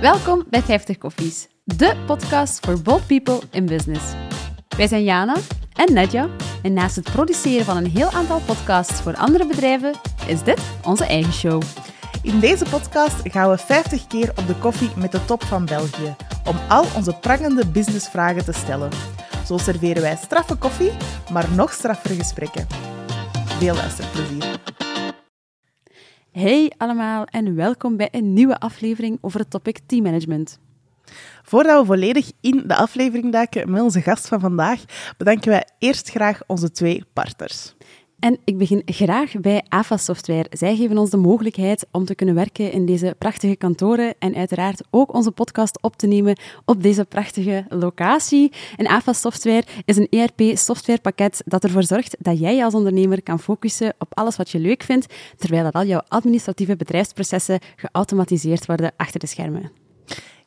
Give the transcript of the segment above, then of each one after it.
Welkom bij 50 Koffies, de podcast voor bold people in business. Wij zijn Jana en Nedja en naast het produceren van een heel aantal podcasts voor andere bedrijven, is dit onze eigen show. In deze podcast gaan we 50 keer op de koffie met de top van België om al onze prangende businessvragen te stellen. Zo serveren wij straffe koffie, maar nog straffere gesprekken. Veel luisterplezier. Hey allemaal en welkom bij een nieuwe aflevering over het topic teammanagement. Voordat we volledig in de aflevering duiken met onze gast van vandaag, bedanken wij eerst graag onze twee partners. En ik begin graag bij AFA Software. Zij geven ons de mogelijkheid om te kunnen werken in deze prachtige kantoren en uiteraard ook onze podcast op te nemen op deze prachtige locatie. En AFA Software is een ERP-softwarepakket dat ervoor zorgt dat jij als ondernemer kan focussen op alles wat je leuk vindt, terwijl dat al jouw administratieve bedrijfsprocessen geautomatiseerd worden achter de schermen.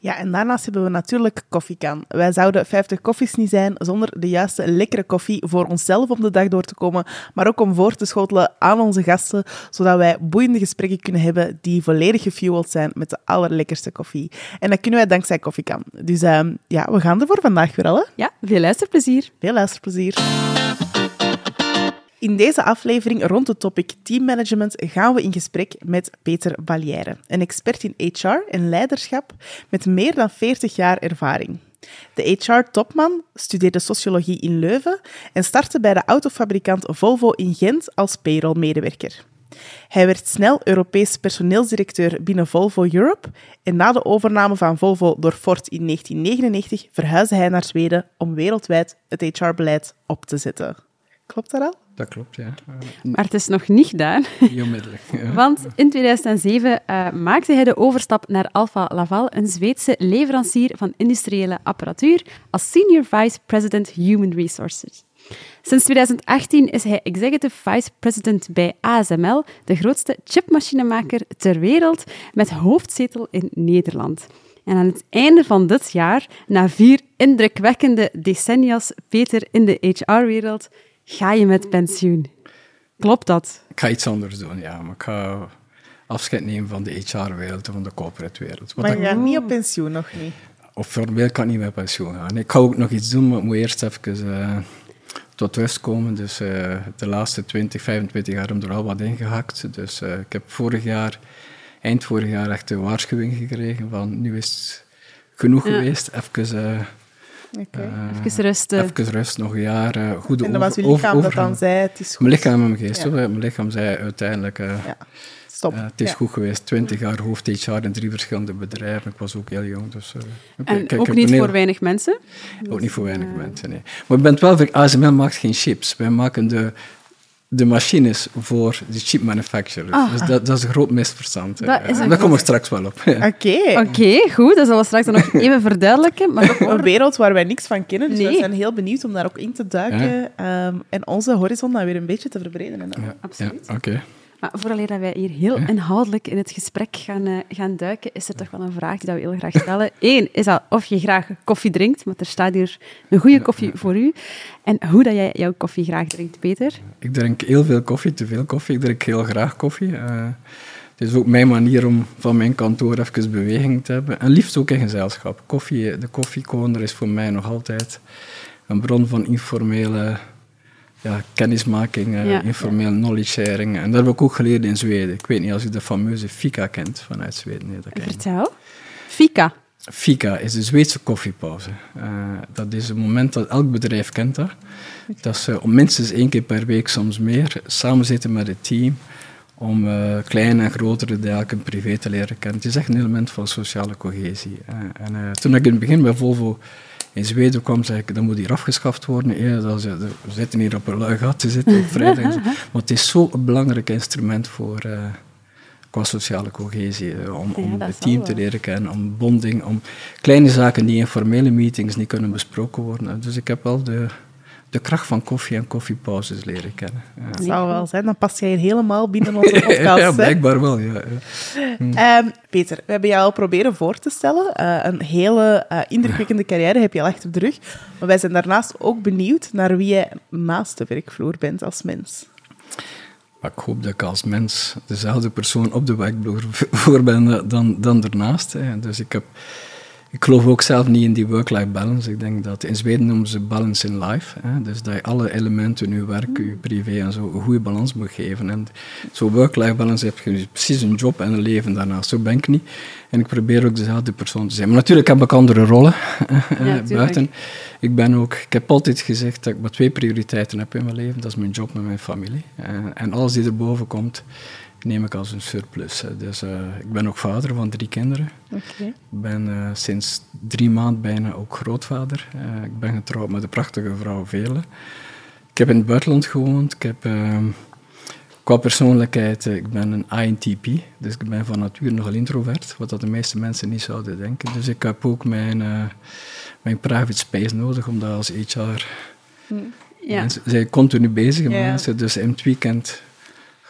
Ja, en daarnaast hebben we natuurlijk koffiekan. Wij zouden 50 koffies niet zijn zonder de juiste lekkere koffie voor onszelf om de dag door te komen, maar ook om voor te schotelen aan onze gasten, zodat wij boeiende gesprekken kunnen hebben die volledig gefueled zijn met de allerlekkerste koffie. En dat kunnen wij dankzij koffiekan. Dus uh, ja, we gaan er voor vandaag weer al. Hè? Ja, veel luisterplezier. Veel luisterplezier. In deze aflevering rond het topic teammanagement gaan we in gesprek met Peter Vallière, een expert in HR en leiderschap met meer dan 40 jaar ervaring. De HR-topman studeerde sociologie in Leuven en startte bij de autofabrikant Volvo in Gent als payroll-medewerker. Hij werd snel Europees personeelsdirecteur binnen Volvo Europe en na de overname van Volvo door Ford in 1999 verhuisde hij naar Zweden om wereldwijd het HR-beleid op te zetten. Klopt dat al? Dat klopt, ja. Maar het is nog niet gedaan. Niet onmiddellijk. Ja. Want in 2007 uh, maakte hij de overstap naar Alfa Laval, een Zweedse leverancier van industriële apparatuur, als Senior Vice President Human Resources. Sinds 2018 is hij Executive Vice President bij ASML, de grootste chipmachinemaker ter wereld, met hoofdzetel in Nederland. En aan het einde van dit jaar, na vier indrukwekkende decennia's Peter in de HR-wereld, ga je met pensioen. Klopt dat? Ik ga iets anders doen, ja. Maar ik ga afscheid nemen van de HR-wereld en van de corporate-wereld. Maar je gaat niet op pensioen, nog niet? Of formeel kan ik niet met pensioen gaan. Ik ga ook nog iets doen, maar ik moet eerst even uh, tot rust komen. Dus uh, de laatste 20, 25 jaar hebben er al wat ingehakt. Dus uh, ik heb vorig jaar, eind vorig jaar, echt een waarschuwing gekregen van nu is het genoeg ja. geweest. Even Okay. Uh, even rust. Even rust, nog een jaar. Uh, goed en dat was je lichaam dat dan zei, het is goed. Mijn lichaam en mijn geest. Ja. Mijn lichaam zei uiteindelijk... Uh, ja. Stop. het is ja. goed geweest. Twintig jaar hoofd HR in drie verschillende bedrijven. Ik was ook heel jong. Dus, en ook niet heel... voor weinig mensen? Ook niet voor weinig mensen, nee. Maar ik ben wel... ASML maakt geen chips. Wij maken de de machines voor de chip manufacturers. Ah. Dus dat, dat, is een groot misverstand. Dat is Daar kom ik straks wel op. Oké. Oké, okay, goed. Dat zullen we straks nog even verduidelijken. Maar een wereld waar wij niks van kennen, dus nee. we zijn heel benieuwd om daar ook in te duiken ja. um, en onze horizon dan weer een beetje te verbreden. Ja. Absoluut. Ja, oké. Okay. Maar vooraleer dat wij hier heel inhoudelijk in het gesprek gaan, uh, gaan duiken, is er toch wel een vraag die we heel graag stellen. Eén is dat of je graag koffie drinkt, want er staat hier een goede koffie voor u. En hoe dat jij jouw koffie graag drinkt, Peter? Ik drink heel veel koffie, te veel koffie. Ik drink heel graag koffie. Uh, het is ook mijn manier om van mijn kantoor even beweging te hebben. En liefst ook in gezelschap. Koffie, de koffiekoner is voor mij nog altijd een bron van informele ja, kennismaking, uh, ja, informeel knowledge sharing. En dat heb ik ook geleerd in Zweden. Ik weet niet als je de fameuze fika kent vanuit Zweden. Nee, dat Vertel. Fika? Fika is de Zweedse koffiepauze. Uh, dat is een moment dat elk bedrijf kent dat. Dat ze om minstens één keer per week, soms meer, samen zitten met het team om uh, kleine en grotere delen privé te leren kennen. Het is echt een element van sociale cohesie. en toen ik in het begin bij Volvo in Zweden kwam, ik, dat moet hier afgeschaft worden. Ja, dat is, we zitten hier op een lui gat te zitten op vrijdag. maar het is zo'n belangrijk instrument voor, uh, qua sociale cohesie. Uh, om, om ja, het team te leren kennen, om bonding, om kleine zaken die in formele meetings niet kunnen besproken worden. Dus ik heb wel de, de kracht van koffie en koffiepauzes leren kennen. Ja. Dat zou wel zijn, dan pas jij helemaal binnen onze podcast. ja, blijkbaar wel. Ja, ja. Um, Peter, we hebben jou al proberen voor te stellen. Uh, een hele uh, indrukwekkende carrière heb je al achter de rug. Maar wij zijn daarnaast ook benieuwd naar wie jij naast de werkvloer bent als mens. Maar ik hoop dat ik als mens dezelfde persoon op de werkvloer ben dan, dan ernaast. Hè. Dus ik heb ik geloof ook zelf niet in die work-life balance. Ik denk dat in Zweden noemen ze balance in life. Hè? Dus dat je alle elementen, je werk, je privé en zo, een goede balans moet geven. En zo work-life balance heb je dus precies een job en een leven daarnaast. Zo ben ik niet. En ik probeer ook dezelfde persoon te zijn. Maar natuurlijk heb ik andere rollen ja, buiten. Ik, ben ook, ik heb altijd gezegd dat ik maar twee prioriteiten heb in mijn leven. Dat is mijn job en mijn familie. En, en alles die erboven komt, neem ik als een surplus. Dus uh, ik ben ook vader van drie kinderen. Okay. Ik ben uh, sinds drie maanden bijna ook grootvader. Uh, ik ben getrouwd met een prachtige vrouw Vele. Ik heb in het buitenland gewoond. Ik heb ehm, qua persoonlijkheid, ik ben een INTP. Dus ik ben van nature nogal introvert, wat dat de meeste mensen niet zouden denken. Dus ik heb ook mijn, mijn private space nodig, omdat als HR... Ja. Mensen zijn continu bezig met mensen, dus in het weekend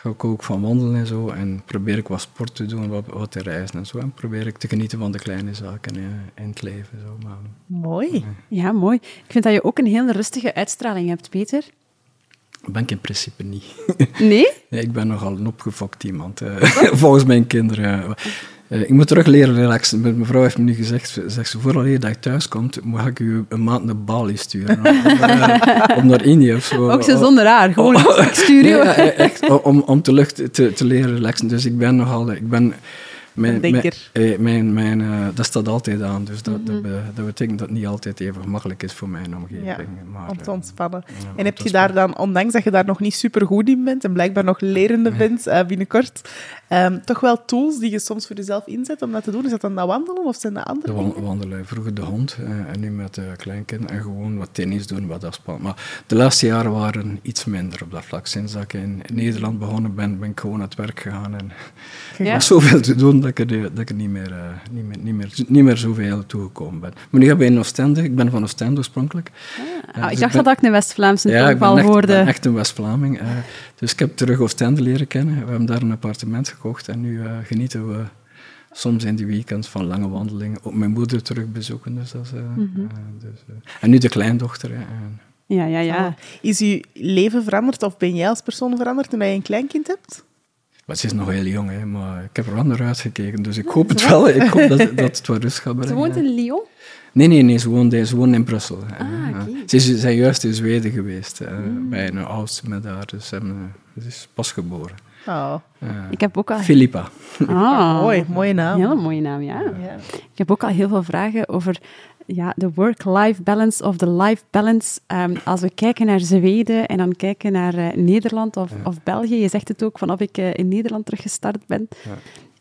ga ik ook van wandelen en zo. En probeer ik wat sport te doen, wat, wat te reizen en zo. En probeer ik te genieten van de kleine zaken in het leven. Zo. Maar, mooi. Ja. mooi. Ik vind dat je ook een hele rustige uitstraling hebt, Peter. Ben ik in principe niet. Nee? nee ik ben nogal een opgefokt iemand. Uh, volgens mijn kinderen. Uh, ik moet terug leren relaxen. Mijn vrouw heeft me nu gezegd, zegt ze, vooral dat je thuis komt, moet ik u een maand naar Bali sturen. om, uh, naar Indië of zo. Ook zo zonder haar, gewoon oh, stuur je. echt, om, om te lucht te, te leren relaxen. Dus ik ben nogal... Ik ben, mijn, mijn, mijn, mijn uh, dat staat altijd aan, dus dat, dat, mhm. dat, betekent dat het niet altijd even gemakkelijk is voor mijn omgeving. Ja, maar, om te ontspannen. en heb je daar dan, ondanks dat je daar nog niet super goed in bent en blijkbaar nog lerende bent uh, binnenkort, um, toch wel tools die je soms voor jezelf inzet om dat te doen? Is dat dan dat wandelen of zijn dat andere de wandelen. Vroeger de hond uh, en nu met de kleinkind en gewoon wat tennis doen, wat afspannen. Maar de laatste jaren waren iets minder op dat vlak. Sinds dat ik in Nederland begonnen ben, ben ik gewoon aan het werk gegaan en ja. was zoveel te doen dat ik er, dat ik er niet, meer, uh, niet, meer, niet, meer, niet meer zoveel toegekomen ben. Maar nu heb ik in Oostende, ik ben van Oostende oorspronkelijk. Ah, uh, ik dacht dat ik een West-Vlaamse ja, ik ben echt, hoorde. ben echt een West-Vlaming. Uh, dus ik heb terug Oostende leren kennen. We hebben daar een appartement gekocht en nu genieten we soms in die weekends van lange wandelingen. Ook mijn moeder terug bezoeken. Dus dat is, mm -hmm. dus, en nu de kleindochter. ja, ja, ja. Is uw leven veranderd of ben jij als persoon veranderd toen je een kleinkind hebt? Maar ze is nog heel jong, hè, maar ik heb er wel naar uitgekeken. Dus ik hoop het wel. Ik hoop dat, dat het wel rust gaat brengen. Ze woont in Lyon? Nee, nee, nee ze, woont, ze woont in Brussel. Ah, okay. Ze is, zijn juist in Zweden geweest, mm. bij een oudste met haar. Dus ze is pas geboren. Oh. ik heb ook al... Filippa. Ah, mooi, mooie naam. Hele mooie naam, ja. ja. Ik heb ook al heel veel vragen over ja, de work-life balance of de life balance. Um, als we kijken naar Zweden en dan kijken naar uh, Nederland of, of België, je zegt het ook vanaf ik uh, in Nederland teruggestart ben, ja.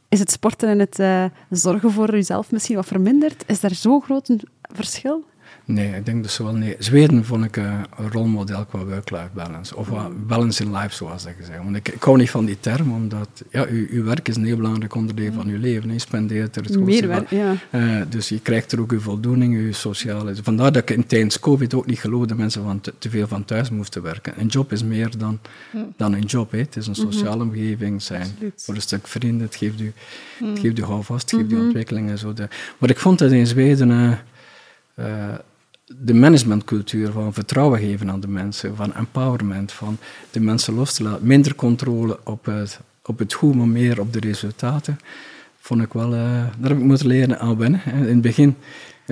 is het sporten en het uh, zorgen voor jezelf misschien wat verminderd? Is daar zo groot verschil? Nee, ik denk dus wel nee. Zweden vond ik een rolmodel qua work-life balance. Of balance in life, zoals dat gezegd. Want ik, ik hou niet van die term, omdat ja, uw, uw werk is een heel belangrijk onderdeel van uw leven. Je spendeert er het Meer werk, ja. Uh, dus je krijgt er ook uw voldoening, uw sociale... Vandaar dat ik in tijdens COVID ook niet geloofde dat mensen van te, veel van thuis moesten werken. Een job is meer dan, dan een job. Hè. Het is een mhm. sociale omgeving zijn. Voor een stuk vrienden, het geeft u, het geeft u houvast, het geeft u mhm. ontwikkeling en zo. Maar ik vond dat in Zweden... Uh, de managementcultuur van vertrouwen geven aan de mensen, van empowerment, van de mensen los te laten. Minder controle op het, op het hoe, maar meer op de resultaten. Vond ik wel, uh, daar heb ik moeten leren aan wennen. In het begin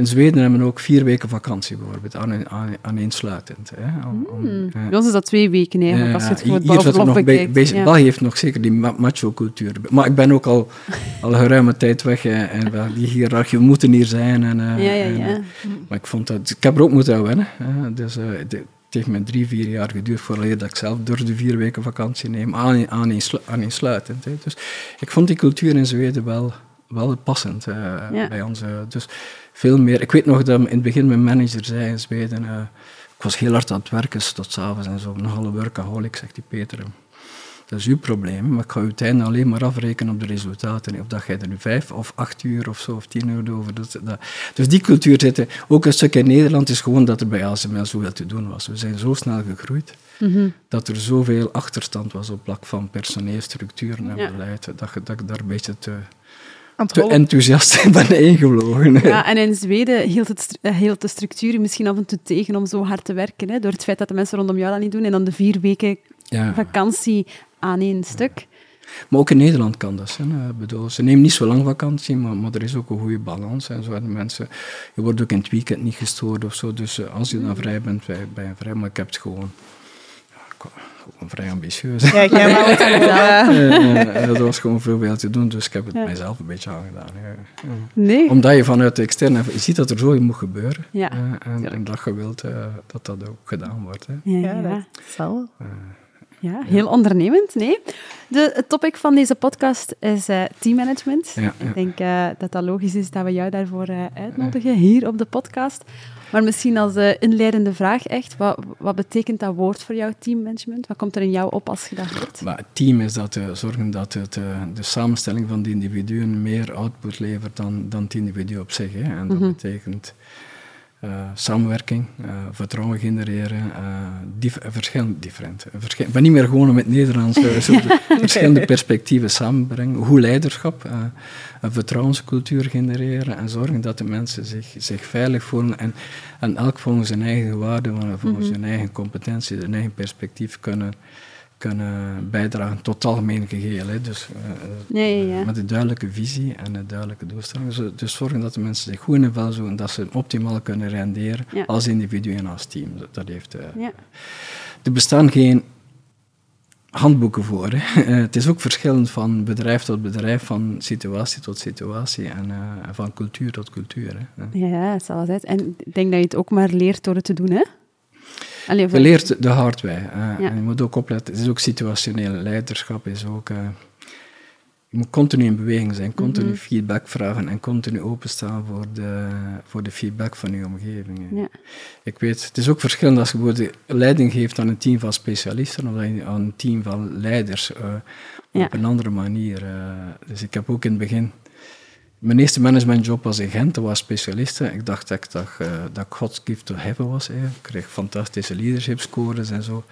in Zweden hebben we ook vier weken vakantie bijvoorbeeld, aan, aan, aaneensluitend. Hè, om, om, mm. Bij ons is dat twee weken eigenlijk, als je het voor het nog bekijkt. ja. België heeft nog zeker die macho-cultuur. Maar ik ben ook al, al geruime tijd weg en wel, die hiërarchie, we moeten hier zijn. En, uh, ja, ja, ja. En, maar ik, vond dat, ik heb er ook moeten aan wennen. Hè, dus, uh, de, heeft me drie, vier jaar geduurd voordat ik zelf door de vier weken vakantie neem, aan, aan, aaneensluitend. Hè. Dus ik vond die cultuur in Zweden wel, wel passend uh, bij ons. dus veel meer. Ik weet nog dat in het begin mijn manager zei in Zweden, uh, ik was heel hard aan het werken tot s'avonds en zo, nogal een workaholic, zegt die Peter. Dat is uw probleem, maar ik ga uw tijd alleen maar afrekenen op de resultaten. Of dat jij er nu vijf of acht uur of zo, of tien uur over. Dat, dat. Dus die cultuur zit Ook een stuk in Nederland is gewoon dat er bij ASML zoveel te doen was. We zijn zo snel gegroeid mm dat er zoveel achterstand was op vlak van personeel, structuren en beleid, dat, dat ik daar een beetje te te enthousiast ben ingevlogen. Ja, en in Zweden hield, het, eh, hield de structuur misschien af en toe tegen om zo hard te werken. Hè, door het feit dat de mensen rondom jou dat niet doen. En dan de vier weken vakantie aan één stuk. Maar ook in Nederland kan dat zijn. hè. Ik bedoel, ze nemen niet zo lang vakantie, maar, maar er is ook een goede balans. En zo. En mensen, je wordt ook in het weekend niet gestoord of zo. Dus eh, als je dan vrij bent, ben je- vrij. Maar ik heb het gewoon, ja, gewoon vrij ambitieus. Ja, jij wou het eh, Eh, eh, dat was gewoon veel veel te doen, dus ik heb het Ja. mijzelf een beetje aangedaan. Ja. Ja. Nee. Omdat je vanuit de externe, je ziet dat er zo in moet gebeuren. Ja, eh, en, en dat je wilt eh, dat dat ook gedaan wordt. Hè. Ja, Ja, ja. dat zal. Ja, heel ondernemend. Nee. De, het topic van deze podcast is eh, teammanagement. Ja, ja. Ik denk eh, dat dat logisch is dat we jou daarvoor eh, uitnodigen hier op de podcast. Maar misschien als eh, inleidende vraag echt, wat, wat betekent dat woord voor jou, teammanagement? Wat komt er in jou op als je dat hoort? Maar het team is dat eh, zorgen dat het, eh, de samenstelling van de individuen meer output levert dan, dan het individu op zich. Hè. En dat betekent eh, samenwerking, vertrouwen genereren, dif verschillende, different, verschil- ik ben niet meer gewoon met Nederlands, eh, zo de verschillende perspectieven samenbrengen. Hoe leiderschap, een vertrouwenscultuur genereren en zorgen dat de mensen zich, zich veilig voelen en, en elk volgens zijn eigen waarden, volgens zijn eigen competentie, zijn eigen perspectief kunnen, kunnen bijdragen tot het algemene geheel. Hè. Dus, eh, ja, ja. Met een duidelijke visie en een duidelijke doelstelling. Dus, dus zorgen dat de mensen zich goed in vel zoeken, dat ze optimaal kunnen renderen Ja. als individu en als team. Dat, heeft, eh, Ja. Er bestaan geen handboeken voor. Hè. Eh, het is ook verschillend van bedrijf tot bedrijf, van situatie tot situatie en eh, van cultuur tot cultuur. Hè. Ja, zal wel zijn. En ik denk dat je het ook maar leert door het te doen, hè? Allee, Je leert de hard way. eh, Ja. En je moet ook opletten, het is ook situationeel leiderschap. Is ook, je moet continu in beweging zijn, continu Mhm. feedback vragen en continu openstaan voor de, voor de feedback van je omgeving. Ja. Ik weet, het is ook verschillend als je bijvoorbeeld leiding geeft aan een team van specialisten of aan een team van leiders eh, Ja. op een andere manier. eh. dus ik heb ook in het begin. Mijn eerste managementjob was in Gent, dat was specialisten. Ik dacht dat ik, dat, eh, dat ik God's gift to heaven was. hè. Ik kreeg fantastische leadership scores en zo.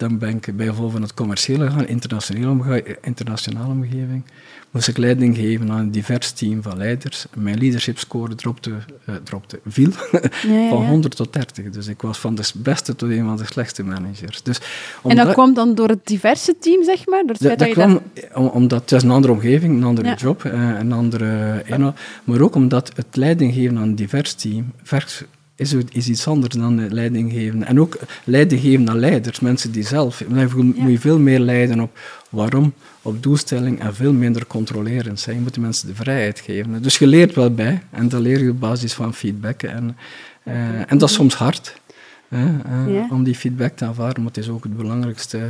Dan ben ik bij gevolg van het commerciële gegaan, internationale, omge- internationale omgeving. Moest ik leiding geven aan een divers team van leiders. Mijn leadership score dropte, eh, dropte viel Ja, ja, van ja. 100 tot 30. Dus ik was van de beste tot een van de slechtste managers. Dus En dat kwam dan door het diverse team, zeg maar? Door het dat, dat je kwam om- omdat het is een andere omgeving, een andere job, eh, een andere inhoud. Maar ook omdat het leiding geven aan een divers team vers- is, is iets anders dan het leiding geven. En ook leiding geven aan leiders, mensen die zelf... Dan moet je veel meer leiden op waarom, op doelstelling en veel minder controlerend zijn. Je moet de mensen de vrijheid geven. Dus je leert wel bij en dat leer je op basis van feedback. En, eh, en dat is soms hard, eh, Ja. om die feedback te aanvaarden, maar het is ook het belangrijkste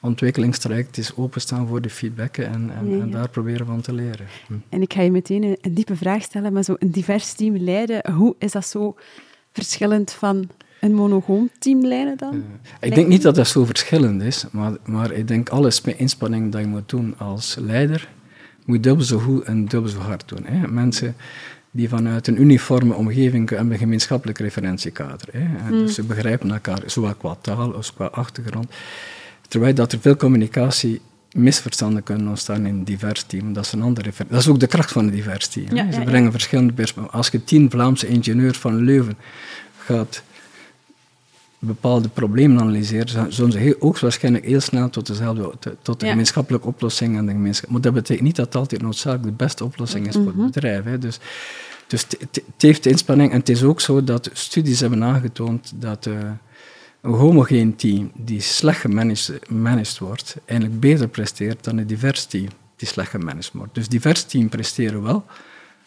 ontwikkelingstraject is openstaan voor de feedback en, en, Ja, en ja. daar proberen van te leren. Hm. En ik ga je meteen een, een diepe vraag stellen, maar zo een divers team leiden, hoe is dat zo verschillend van een monogoom team leiden dan? Ik denk niet dat dat zo verschillend is, maar, maar ik denk alle sp- inspanningen die je moet doen als leider, moet je dubbel zo goed en dubbel zo hard doen. Hè. Mensen die vanuit een uniforme omgeving hebben een gemeenschappelijk referentiekader. Hè. En Dus ze begrijpen elkaar, zowel qua taal als qua achtergrond. Terwijl dat er veel communicatie misverstanden kunnen ontstaan in een divers team. Dat is, een andere dat is ook de kracht van een divers team. Ja, Ze ja, ja. brengen verschillende perspectieven. Als je tien Vlaamse ingenieurs van Leuven gaat bepaalde problemen analyseren, zullen ze heel, ook waarschijnlijk heel snel tot dezelfde tot de gemeenschappelijke oplossing en de gemeenschap. Maar dat betekent niet dat het altijd noodzakelijk de beste oplossing is voor het bedrijf. Hè. Dus, dus het- heeft inspanning en het is ook zo dat studies hebben aangetoond dat eh, homogeen team die slecht gemanaged managed wordt, eigenlijk beter presteert dan een divers team die slecht gemanaged wordt. Dus divers team presteren wel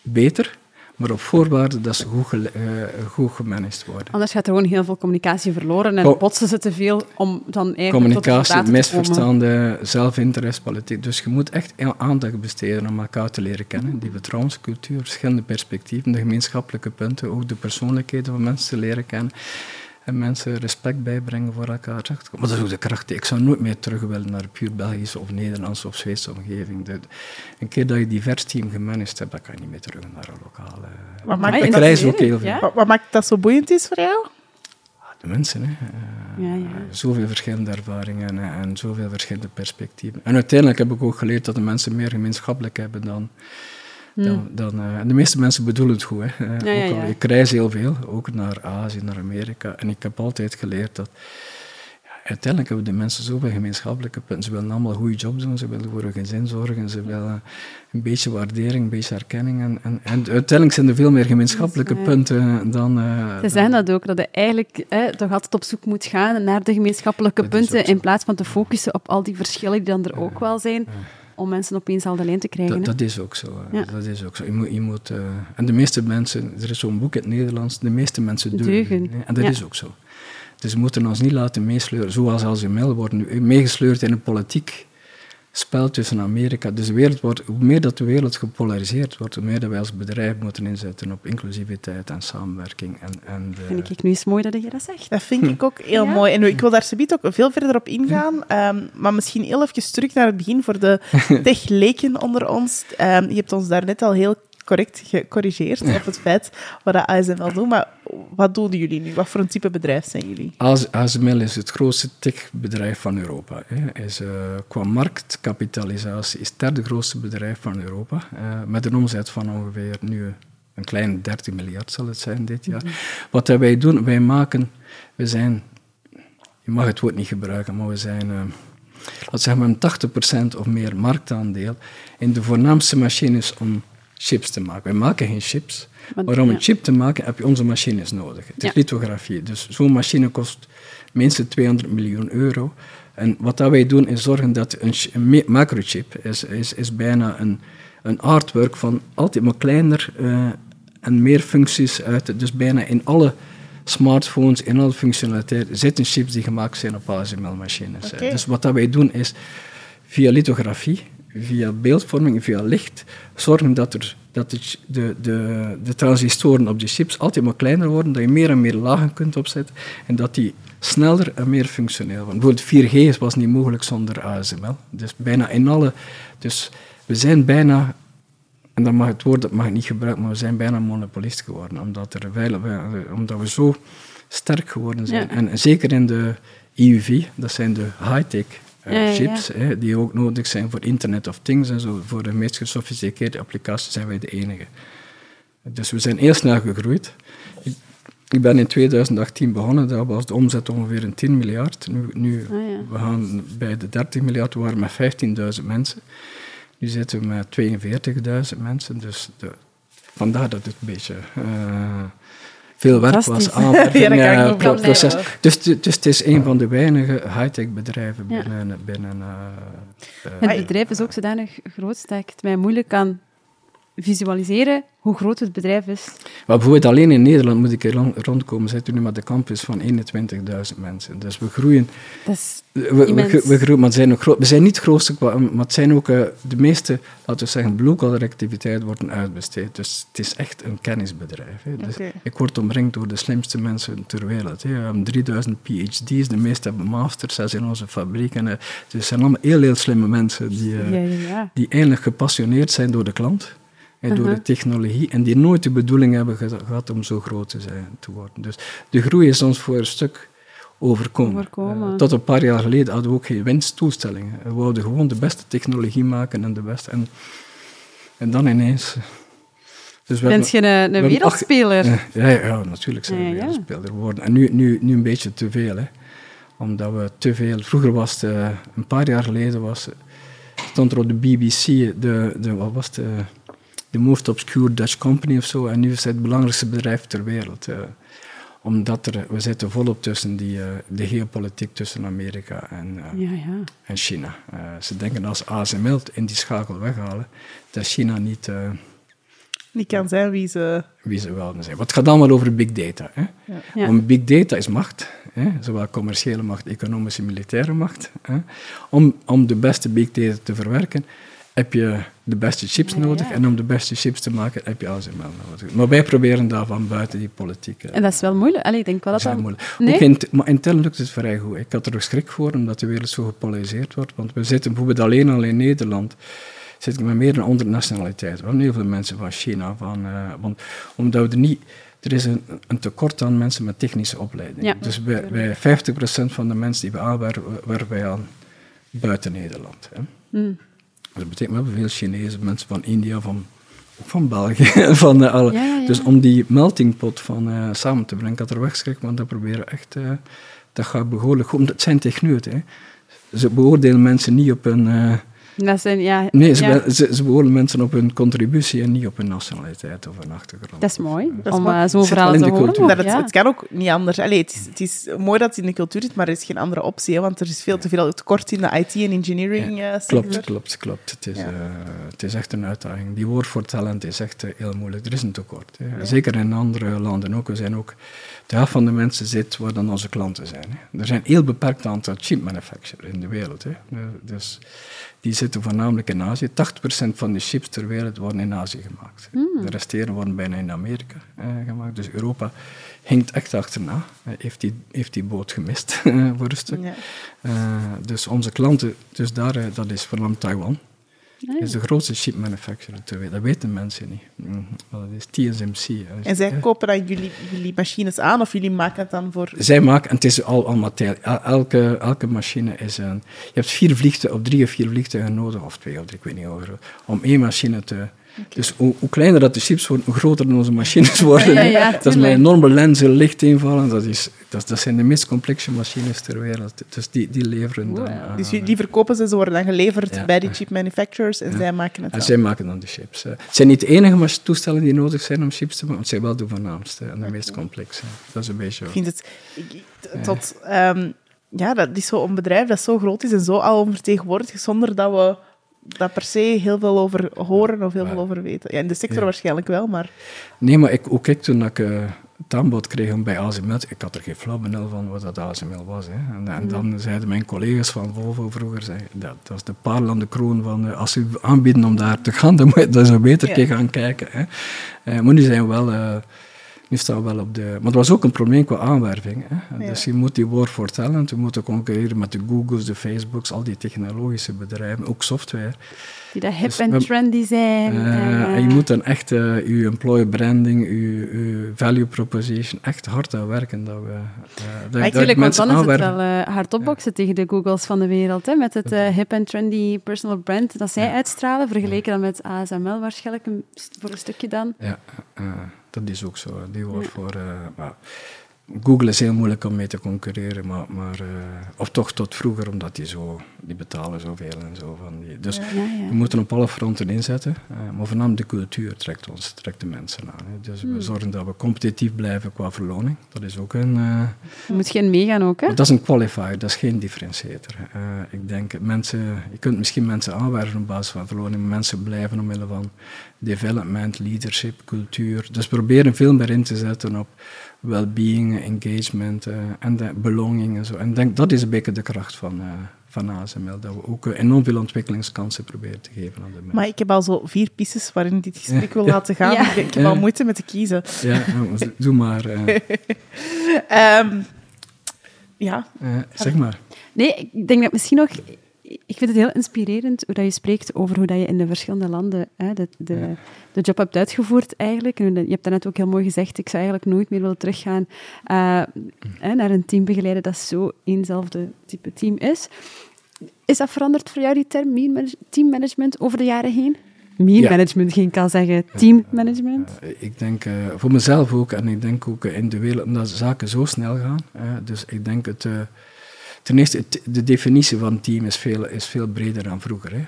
beter, maar op voorwaarde dat ze goed, eh, goed gemanaged worden. Anders gaat er gewoon heel veel communicatie verloren en Co- botsen ze te veel om dan eigenlijk Communicatie, tot resultaten te komen. misverstanden, zelfinteresse, politiek. Dus je moet echt aandacht besteden om elkaar te leren kennen. Die vertrouwenscultuur, verschillende perspectieven, de gemeenschappelijke punten, ook de persoonlijkheden van mensen te leren kennen. En mensen respect bijbrengen voor elkaar. Maar dat is ook de kracht. Ik zou nooit meer terug willen naar een puur Belgische of Nederlandse of Zweedse omgeving. De- een keer dat je divers team gemanaged hebt, dan kan je niet meer terug naar een lokale... Wat maakt, Ik reis is ook heel veel. Ja? wat, maakt dat zo boeiend is voor jou? De mensen, hè. Eh, Ja, ja. Zoveel verschillende ervaringen en, en zoveel verschillende perspectieven. En uiteindelijk heb ik ook geleerd dat de mensen meer gemeenschappelijk hebben dan... dan, dan eh, en de meeste mensen bedoelen het goed. Hè. Eh, Hmm. Ja, ja, ook al, ik reis heel veel, ook naar Azië, naar Amerika. En ik heb altijd geleerd dat... uiteindelijk hebben de mensen zoveel gemeenschappelijke punten. Ze willen allemaal goede jobs doen, ze willen voor hun gezin zorgen, ze willen een beetje waardering, een beetje erkenning. En, en, en uiteindelijk zijn er veel meer gemeenschappelijke punten dan... Uh, ze zeggen dat ook, dat je eigenlijk toch altijd op zoek moet gaan naar de gemeenschappelijke punten, in plaats van te focussen op al die verschillen die dan er ook wel zijn. Om mensen opeens al de lijn te krijgen. Dat, dat is ook zo. Dat is ook zo. Je moet, je moet, uh, en de meeste mensen, er is zo'n boek in het Nederlands, de meeste mensen deugen. deugen. En dat is ook zo. Dus we moeten ons niet laten meesleuren, zoals als mail worden meegesleurd in een politiek spel tussen Amerika. Dus de wereld wordt, hoe meer dat de wereld gepolariseerd wordt, hoe meer dat wij als bedrijf moeten inzetten op inclusiviteit en samenwerking. En, en de... Vind ik nu eens mooi dat je dat zegt. Dat vind ik ook heel mooi. En ik wil daar subiet ook veel verder op ingaan. Ehm, maar misschien heel even terug naar het begin voor de tech-leken onder ons. Um, je hebt ons daar net al heel correct gecorrigeerd op het feit wat ASML doet. Maar wat doen jullie nu? Wat voor een type bedrijf zijn jullie? ASML is het grootste techbedrijf van Europa. Hè. Is, uh, qua marktkapitalisatie is het derde grootste bedrijf van Europa. Uh, met een omzet van ongeveer nu een kleine 30 miljard zal het zijn dit jaar. Mhm. Wat wij doen, wij maken, we zijn, je mag het woord niet gebruiken, maar we zijn... Uh, laat zeggen een 80% of meer marktaandeel in de voornaamste machines om chips te maken. Wij maken geen chips. Maar om een chip te maken heb je onze machines nodig. Het is lithografie. Dus zo'n machine kost minstens 200 miljoen euro. En wat dat wij doen is zorgen dat een, een macrochip is, is, is bijna een, een artwork van altijd maar kleiner uh, en meer functies uit. Dus bijna in alle smartphones, in alle functionaliteiten zitten chips die gemaakt zijn op ASML-machines. Dus wat dat wij doen is via lithografie via beeldvorming, via licht, zorgen dat, er, dat de, de, de, de transistoren op de chips altijd maar kleiner worden, dat je meer en meer lagen kunt opzetten en dat die sneller en meer functioneel worden. Bijvoorbeeld 4G was niet mogelijk zonder ASML. Dus bijna in alle... Dus we zijn bijna en dan mag het woord dat mag ik niet gebruiken, maar we zijn bijna monopolist geworden, omdat, er veilig, omdat we zo sterk geworden zijn. En zeker in de EUV, dat zijn de high-tech uh, chips, hè, die ook nodig zijn voor Internet of Things en zo. Voor de meest gesofisticeerde applicaties zijn wij de enige. Dus we zijn heel snel gegroeid. Ik, ik ben in 2018 begonnen, dat was de omzet ongeveer een 10 miljard. Nu, nu ah, we gaan bij de 30 miljard, we waren met 15.000 mensen. Nu zitten we met 42.000 mensen, dus de, vandaar dat het een beetje... Uh, veel werk was aanwerving, ja, uh, proces. Dus, dus het is een van de weinige high-tech bedrijven binnen... binnen uh, het bedrijf is ook zodanig groot dat ik het mij moeilijk kan visualiseren hoe groot het bedrijf is. Maar bijvoorbeeld alleen in Nederland moet ik er rondkomen. Zitten nu met de campus van 21.000 mensen. Dus we groeien. Dat is we, we, we, groeien, maar zijn ook groot, we zijn niet het grootste, maar het zijn ook uh, de meeste, laten we zeggen, blue-collar activiteiten worden uitbesteed. Dus het is echt een kennisbedrijf. Hè. Dus Ik word omringd door de slimste mensen ter wereld. Hè. We hebben 3000 PhD's, de meeste hebben masters, zes in onze fabriek. En, uh, dus het zijn allemaal heel, heel slimme mensen die, uh, ja, ja, die eigenlijk gepassioneerd zijn door de klant door de uh-huh. technologie en die nooit de bedoeling hebben gehad om zo groot te, zijn, te worden. Dus de groei is ons voor een stuk overkomen. overkomen. Uh, tot een paar jaar geleden hadden we ook geen winsttoestellingen. We wilden gewoon de beste technologie maken en de beste. En, en dan ineens. Dus we Bent je een, een wereldspeler? ja, ja, natuurlijk zijn we een wereldspeler geworden. En nu, nu, nu een beetje te veel. Hè. Omdat we te veel... Vroeger was het, uh, een paar jaar geleden, was, stond er op de BBC, de, de, wat was het, de most obscure Dutch company of zo. En nu is het het belangrijkste bedrijf ter wereld. Uh, omdat er, we zitten volop tussen die, uh, de geopolitiek tussen Amerika en, uh, ja, ja. en China. ze denken als ASML in die schakel weghalen, dat China niet... niet kan zijn wie ze... Wie ze wilden zijn. Wat gaat allemaal over big data. Hè? Ja. Om big data is macht. Hè? Zowel commerciële macht, economische, militaire macht. Hè? Om, om de beste big data te verwerken, heb je de beste chips nodig. En om de beste chips te maken heb je ASML nodig. Maar wij proberen daarvan buiten die politiek. En dat is wel moeilijk. Allee, ik denk wel dat dat... moeilijk. Nee? Ook in, maar intern lukt het vrij goed. Ik had er ook schrik voor, omdat de wereld zo gepolariseerd wordt. Want we zitten bijvoorbeeld alleen al in Nederland zitten met meer dan 100 nationaliteiten. We hebben heel veel mensen van China. Van, uh, want, omdat we er niet... Er is een, een, tekort aan mensen met technische opleiding. Ja, dus bij, bij 50% van de mensen die we aanwerven, werven wij aan buiten Nederland. Hè. Mm. Dat betekent wel veel Chinezen, mensen van India, van, van België. van, uh, alle. Dus om die melting pot van, uh, samen te brengen, ik had er wegschrik, want dat proberen echt uh, dat gaat behoorlijk goed. Het zijn techneuten. Hè. Ze beoordelen mensen niet op hun... Dat zijn, ja, nee, ze, ja. ze, ze, beoordelen mensen op hun contributie en niet op hun nationaliteit of hun achtergrond. Dat is mooi, dat is om uh, zo'n verhaal te horen. Dat het, het, kan ook niet anders. Allee, het, is, het is mooi dat het in de cultuur zit, maar er is geen andere optie, hè, want er is veel te veel tekort in de IT- en engineering ja, sector. Klopt, klopt, klopt. Het is, het is echt een uitdaging. Die woord voor talent is echt heel moeilijk. Er is een tekort. Hè. Zeker in andere landen ook. We zijn ook de helft van de mensen zit waar dan onze klanten zijn. Hè. Er zijn een heel beperkt aantal chip manufacturers in de wereld. Hè. Dus die zitten voornamelijk in Azië. 80% van de chips ter wereld worden in Azië gemaakt. Mm. De resteren worden bijna in Amerika eh, gemaakt. Dus Europa hinkt echt achterna. Uh, heeft, die, heeft die boot gemist voor een stuk. Uh, dus onze klanten, dus daar, dat is voornamelijk Taiwan. Ah, is de grootste chip manufacturer ter wereld. Dat weten mensen niet. Mm. Dat is TSMC. En zij kopen dan jullie, jullie machines aan of jullie maken het dan voor... Zij maken, en het is al, al materiaal. Elke, elke machine is een... Je hebt vier vliegtuigen, of drie of vier vliegtuigen nodig, of twee of drie, ik weet niet hoe om één machine te... Okay. Dus hoe, hoe, kleiner dat de chips worden, hoe groter onze machines worden. Ja, ja, dat is met enorme lenzen, licht invallen. Dat, is, dat, dat zijn de meest complexe machines ter wereld. Dus die, die leveren dan... Wow. dus die verkopen ze, ze worden dan geleverd ja. bij die chip manufacturers en ja. zij maken het En zij maken dan de chips. Het zijn niet de enige toestellen die nodig zijn om chips te maken, maar zij wel de voornaamste en de okay. meest complexe. Dat is een beetje... Ik vind het... Tot... Um, ja, dat is zo'n bedrijf dat zo groot is en zo al vertegenwoordigd zonder dat we daar per se heel veel over horen of heel veel over weten. Ja, in de sector ja. waarschijnlijk wel, maar... Nee, maar ik, ook ik, toen ik uh, het aanbod kreeg om bij ASML... Ik had er geen flauw benul van wat dat ASML was. Hè. En, en, dan zeiden mijn collega's van Volvo vroeger... Zei, dat, dat is de parel aan de kroon van... Uh, als ze aanbieden om daar te gaan, dan moet je daar zo beter ja. gaan kijken. Hè. Uh, maar nu zijn wel... nu staan we wel op de... Maar het was ook een probleem qua aanwerving. Hè. Ja. Dus je moet die war for talent, we moeten concurreren met de Googles, de Facebooks, al die technologische bedrijven, ook software. Die dat hip en dus trendy zijn. Uh, en, en, je moet dan echt uh, je employer branding, je, value proposition, echt hard aan werken. Dat we, uh, dat, Natuurlijk, want dan is het wel hard opboksen ja. tegen de Googles van de wereld. Hè, met het hip en trendy personal brand dat zij ja. uitstralen, vergeleken dan met ASML waarschijnlijk een, voor een stukje dan. Ja, dat is ook zo. Die wordt voor... Maar, Google is heel moeilijk om mee te concurreren, maar, maar uh, of toch tot vroeger, omdat die zo, die betalen zoveel en zo. Van die. Dus ja, ja. we moeten op alle fronten inzetten, uh, maar voornamelijk de cultuur trekt ons, trekt de mensen aan. Hè. Dus Hmm. we zorgen dat we competitief blijven qua verloning. Dat is ook een... Uh, je moet geen meegaan ook, hè? Dat is een qualifier, dat is geen differentiator. ik denk, mensen, je kunt misschien mensen aanwerven op basis van verloning, maar mensen blijven omwille van development, leadership, cultuur. Dus we proberen veel meer in te zetten op well-being, engagement uh, en de belonging en zo. En ik denk dat is een beetje de kracht van, uh, van ASML, dat we ook uh, enorm veel ontwikkelingskansen proberen te geven aan de mensen. Maar ik heb al zo vier pistes waarin ik dit gesprek wil laten gaan. Ja. Ik heb al moeite met te kiezen. Ja, doe maar. um, ja. zeg maar. Nee, ik denk dat misschien nog ik vind het heel inspirerend hoe dat je spreekt over hoe dat je in de verschillende landen hè, de, de, ja. de job hebt uitgevoerd eigenlijk. En je hebt daarnet ook heel mooi gezegd, ik zou eigenlijk nooit meer willen teruggaan uh, hè, naar een team begeleiden dat zo eenzelfde type team is. Is dat veranderd voor jou, die term teammanagement, over de jaren heen? Mean ja. management, geen kan zeggen. Teammanagement? Uh, ik denk uh, voor mezelf ook, en ik denk ook in de wereld, omdat zaken zo snel gaan. dus ik denk het... Ten eerste, de definitie van team is veel, is veel breder dan vroeger. Hè.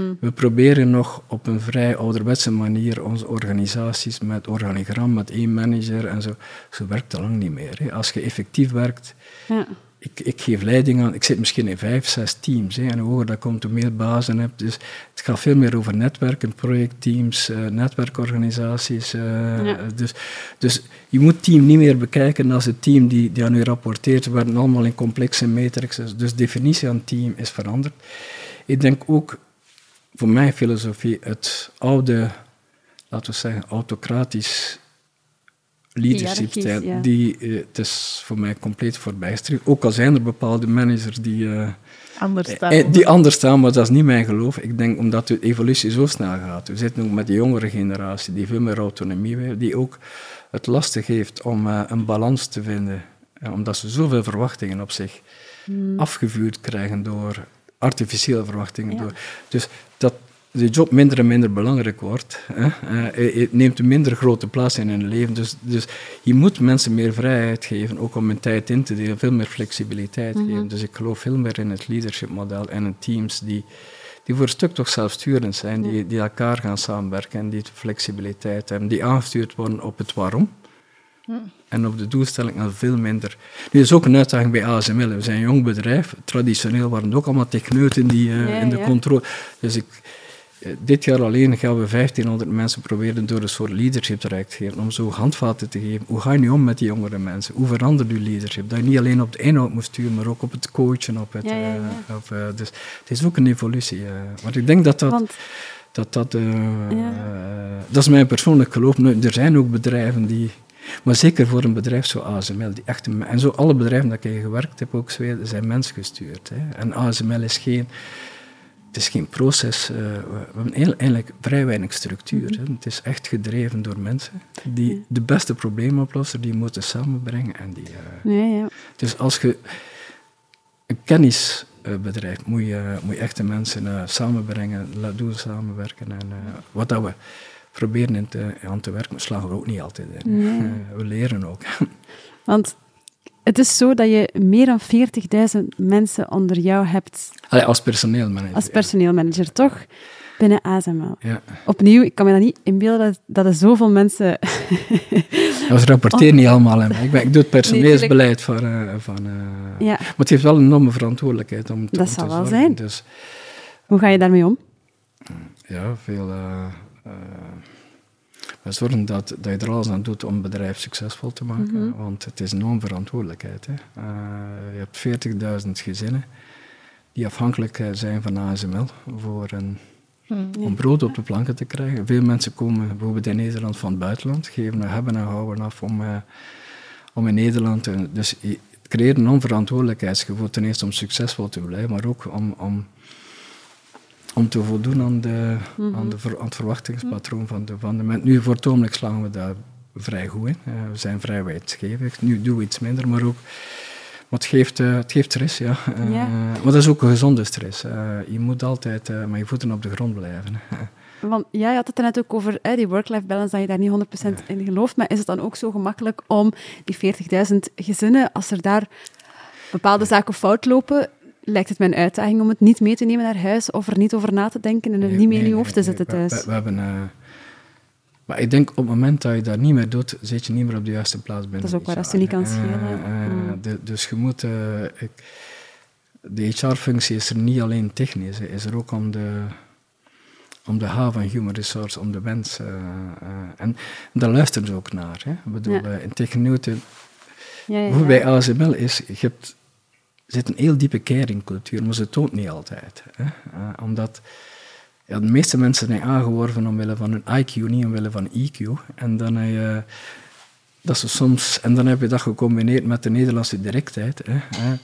Mm. We proberen nog op een vrij ouderwetse manier onze organisaties met organigram, met één manager en zo. Zo werkt dat lang niet meer. Hè. Als je effectief werkt, ja. Ik, ik geef leiding aan, ik zit misschien in vijf, zes teams. Hè, en hoe hoger dat komt, hoe meer bazen hebt. Dus het gaat veel meer over netwerken, projectteams, uh, netwerkorganisaties. Uh, ja. dus, dus je moet het team niet meer bekijken als het team die, die aan u rapporteert. We werden allemaal in complexe matrices. Dus de definitie aan team is veranderd. Ik denk ook, voor mijn filosofie, het oude, laten we zeggen, autocratisch leadership ja. die, uh, het is voor mij compleet voorbijgestreefd. Ook al zijn er bepaalde managers die, uh, anders staan, eh, die anders staan, maar dat is niet mijn geloof. Ik denk omdat de evolutie zo snel gaat. We zitten ook met de jongere generatie die veel meer autonomie wil, die ook het lastig heeft om uh, een balans te vinden, omdat ze zoveel verwachtingen op zich Hmm. afgevuurd krijgen door artificiële verwachtingen. Ja. Door. Dus dat, de job minder en minder belangrijk wordt. Hè? Uh, het neemt een minder grote plaats in hun leven. Dus, dus je moet mensen meer vrijheid geven, ook om hun tijd in te delen, veel meer flexibiliteit Mhm. geven. Dus ik geloof veel meer in het leadership model en in teams die, die voor een stuk toch zelfsturend zijn, die, die elkaar gaan samenwerken en die flexibiliteit hebben, die aangestuurd worden op het waarom. En op de doelstelling al veel minder. Nu is ook een uitdaging bij ASML. We zijn een jong bedrijf. Traditioneel waren het ook allemaal techneuten die eh, Ja, in de controle. Dus ik, eh, dit jaar alleen gaan we 1500 mensen proberen door een soort leadership traject te geven. Om zo handvaten te geven. Hoe ga je nu om met die jongere mensen? Hoe verandert je leadership? Dat je niet alleen op de inhoud moet sturen, maar ook op het coachen. Op het, Ja, ja, eh, op, eh, dus het is ook een evolutie. eh. maar ik denk dat dat. Want dat, dat, eh, Ja. eh, dat is mijn persoonlijk geloof. Nu, er zijn ook bedrijven die. Maar zeker voor een bedrijf zoals ASML, die echt en zo alle bedrijven dat ik gewerkt heb, ook zijn mensgestuurd. Hè. En ASML is geen, het is geen proces. eh, we hebben heel- eigenlijk vrij weinig structuur. hè. Het is echt gedreven door mensen die de beste problemen oplossen, die moeten samenbrengen. En die, eh, ja, ja. dus als je een kennisbedrijf moet je, moet je echte mensen eh, samenbrengen, laten doen samenwerken. En wat dat we proberen in te, aan te werken, slagen we ook niet altijd in. Nee. We leren ook. Want het is zo dat je meer dan 40.000 mensen onder jou hebt Allee, als personeelmanager. als personeelmanager, toch? Binnen ASML. Ja. Opnieuw, ik kan me dat niet inbeelden dat, dat er zoveel mensen... Ja, we rapporteren niet allemaal. Hè. Ik, ben, ik doe het Nee, personeelsbeleid van... eh, van eh, Ja, Maar het heeft wel een enorme verantwoordelijkheid om te, Dat om zal wel zijn. Dus hoe ga je daarmee om? ja, veel... eh, we zorgen dat, dat je er alles aan doet om het bedrijf succesvol te maken. Mhm. Want het is een enorme verantwoordelijkheid. Hè. Eh, je hebt 40.000 gezinnen die afhankelijk eh, zijn van ASML voor een, om brood op de planken te krijgen. Veel mensen komen bijvoorbeeld in Nederland van het buitenland, geven hebben en houden af om, eh, om in Nederland... te- dus je- het creëert een onverantwoordelijkheidsgevoel, ten eerste om succesvol te blijven, maar ook om... om om te voldoen aan, de, aan, de aan het verwachtingspatroon van de, van de mensen. Nu, voor het slagen we daar vrij goed in. Eh, we zijn vrij wijdgevig. Nu doen we iets minder, maar ook... Maar het geeft, eh, het geeft stress, ja. Ja. Maar dat is ook een gezonde stress. Je moet altijd met je voeten op de grond blijven. Want ja, je had het er net ook over hè, die work-life balance, dat je daar niet 100% in gelooft. Maar is het dan ook zo gemakkelijk om die 40.000 gezinnen, als er daar bepaalde zaken fout lopen, lijkt het mij een uitdaging om het niet mee te nemen naar huis of er niet over na te denken en er Nee, niet meer in je hoofd te zetten. We- thuis? We, we hebben... eh, maar ik denk op het moment dat je dat niet meer doet, zit je niet meer op de juiste plaats binnen Dat is ook waar, als je niet kan Eh, schelen. eh, Mm. de- dus je moet... eh, ik, de HR-functie is er niet alleen technisch, hè, is er ook om de, om de H van human resource, om de eh, eh, en daar luisteren ze ook naar. Hè. Ik bedoel, Ja. eh, in Ja, ja, ja. bij ASML is, je hebt, zit een heel diepe caringcultuur, maar ze toont niet altijd. Hè. Eh, omdat de meeste mensen zijn aangeworven omwille van hun IQ, niet omwille van EQ. En dan heb je, dat ze soms, en dan heb je dat gecombineerd met de Nederlandse directheid. Hè, hè,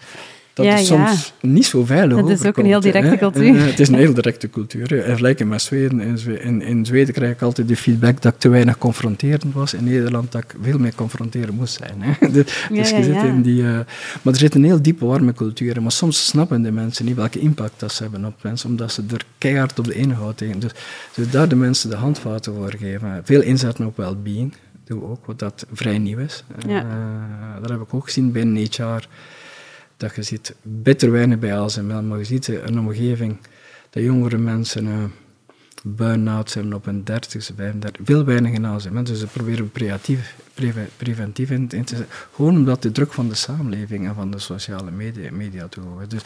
dat Ja, ja. soms niet zo veilig Dat is ook een heel directe hè. cultuur. Eh, het is een heel directe cultuur. En vergelijking met Zweden. In, in, in Zweden krijg ik altijd de feedback dat ik te weinig confronterend was. In Nederland dat ik veel meer confronteren moest zijn. Hè. Dus Ja, dus je ja, zit ja. in die... eh, maar er zit een heel diepe, warme cultuur in. Maar soms snappen de mensen niet welke impact dat ze hebben op mensen, omdat ze er keihard op de inhoud tegen. Dus, dus daar de mensen de handvaten voor geven. Veel inzetten op well-being. Doen we ook, wat dat vrij nieuw is. Ja. Eh, dat heb ik ook gezien binnen HR. Dat je ziet, bitter weinig bij ASML, maar je ziet een omgeving dat jongere mensen eh burn-out zijn op hun 30ste, 35, veel weinig in ASML. Dus ze proberen creatief, preventief in, te zetten. Gewoon omdat de druk van de samenleving en van de sociale media, media hoog is. Dus,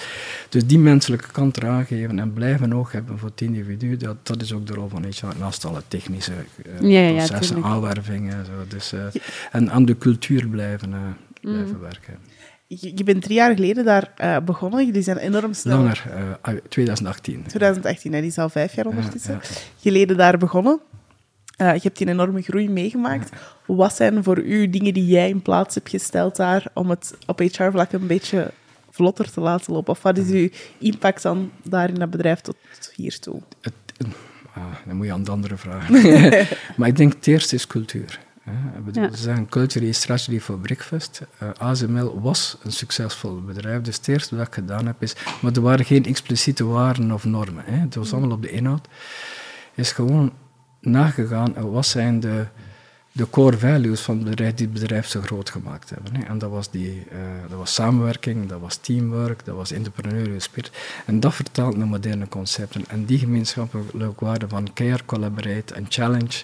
dus die menselijke kant eraan geven en blijven oog hebben voor het individu, dat, dat is ook de rol van HR, naast alle technische eh, Ja, ja, ja, processen, tuurlijk. aanwervingen en zo. Dus, eh, en aan de cultuur blijven, eh, blijven werken. Je, je bent drie jaar geleden daar eh, begonnen. Jullie zijn enorm snel. Langer, eh, ah, 2018. 2018, hè, die is al vijf jaar ondertussen. Ja, Geleden daar begonnen. Eh, je hebt die enorme groei meegemaakt. Wat zijn voor u dingen die jij in plaats hebt gesteld daar om het op HR-vlak een beetje vlotter te laten lopen? Of wat is uw impact dan daar in dat bedrijf tot hiertoe? Het, ah, dan moet je aan de andere vragen. maar ik denk het eerste is cultuur. Hè. Ze zeggen culture is strategy for breakfast. Uh, eh, ASML was een succesvol bedrijf, dus het eerste wat ik gedaan heb is... Maar er waren geen expliciete waarden of normen. Hè. Het was mm. allemaal op de inhoud. Is gewoon nagegaan, wat zijn de de core values van het bedrijf die het bedrijf zo groot gemaakt hebben. Hè. En dat was, die, uh, dat was samenwerking, dat was teamwork, dat was entrepreneurial spirit. En dat vertaalt naar moderne concepten. En die gemeenschappelijke waarden van care, collaborate en challenge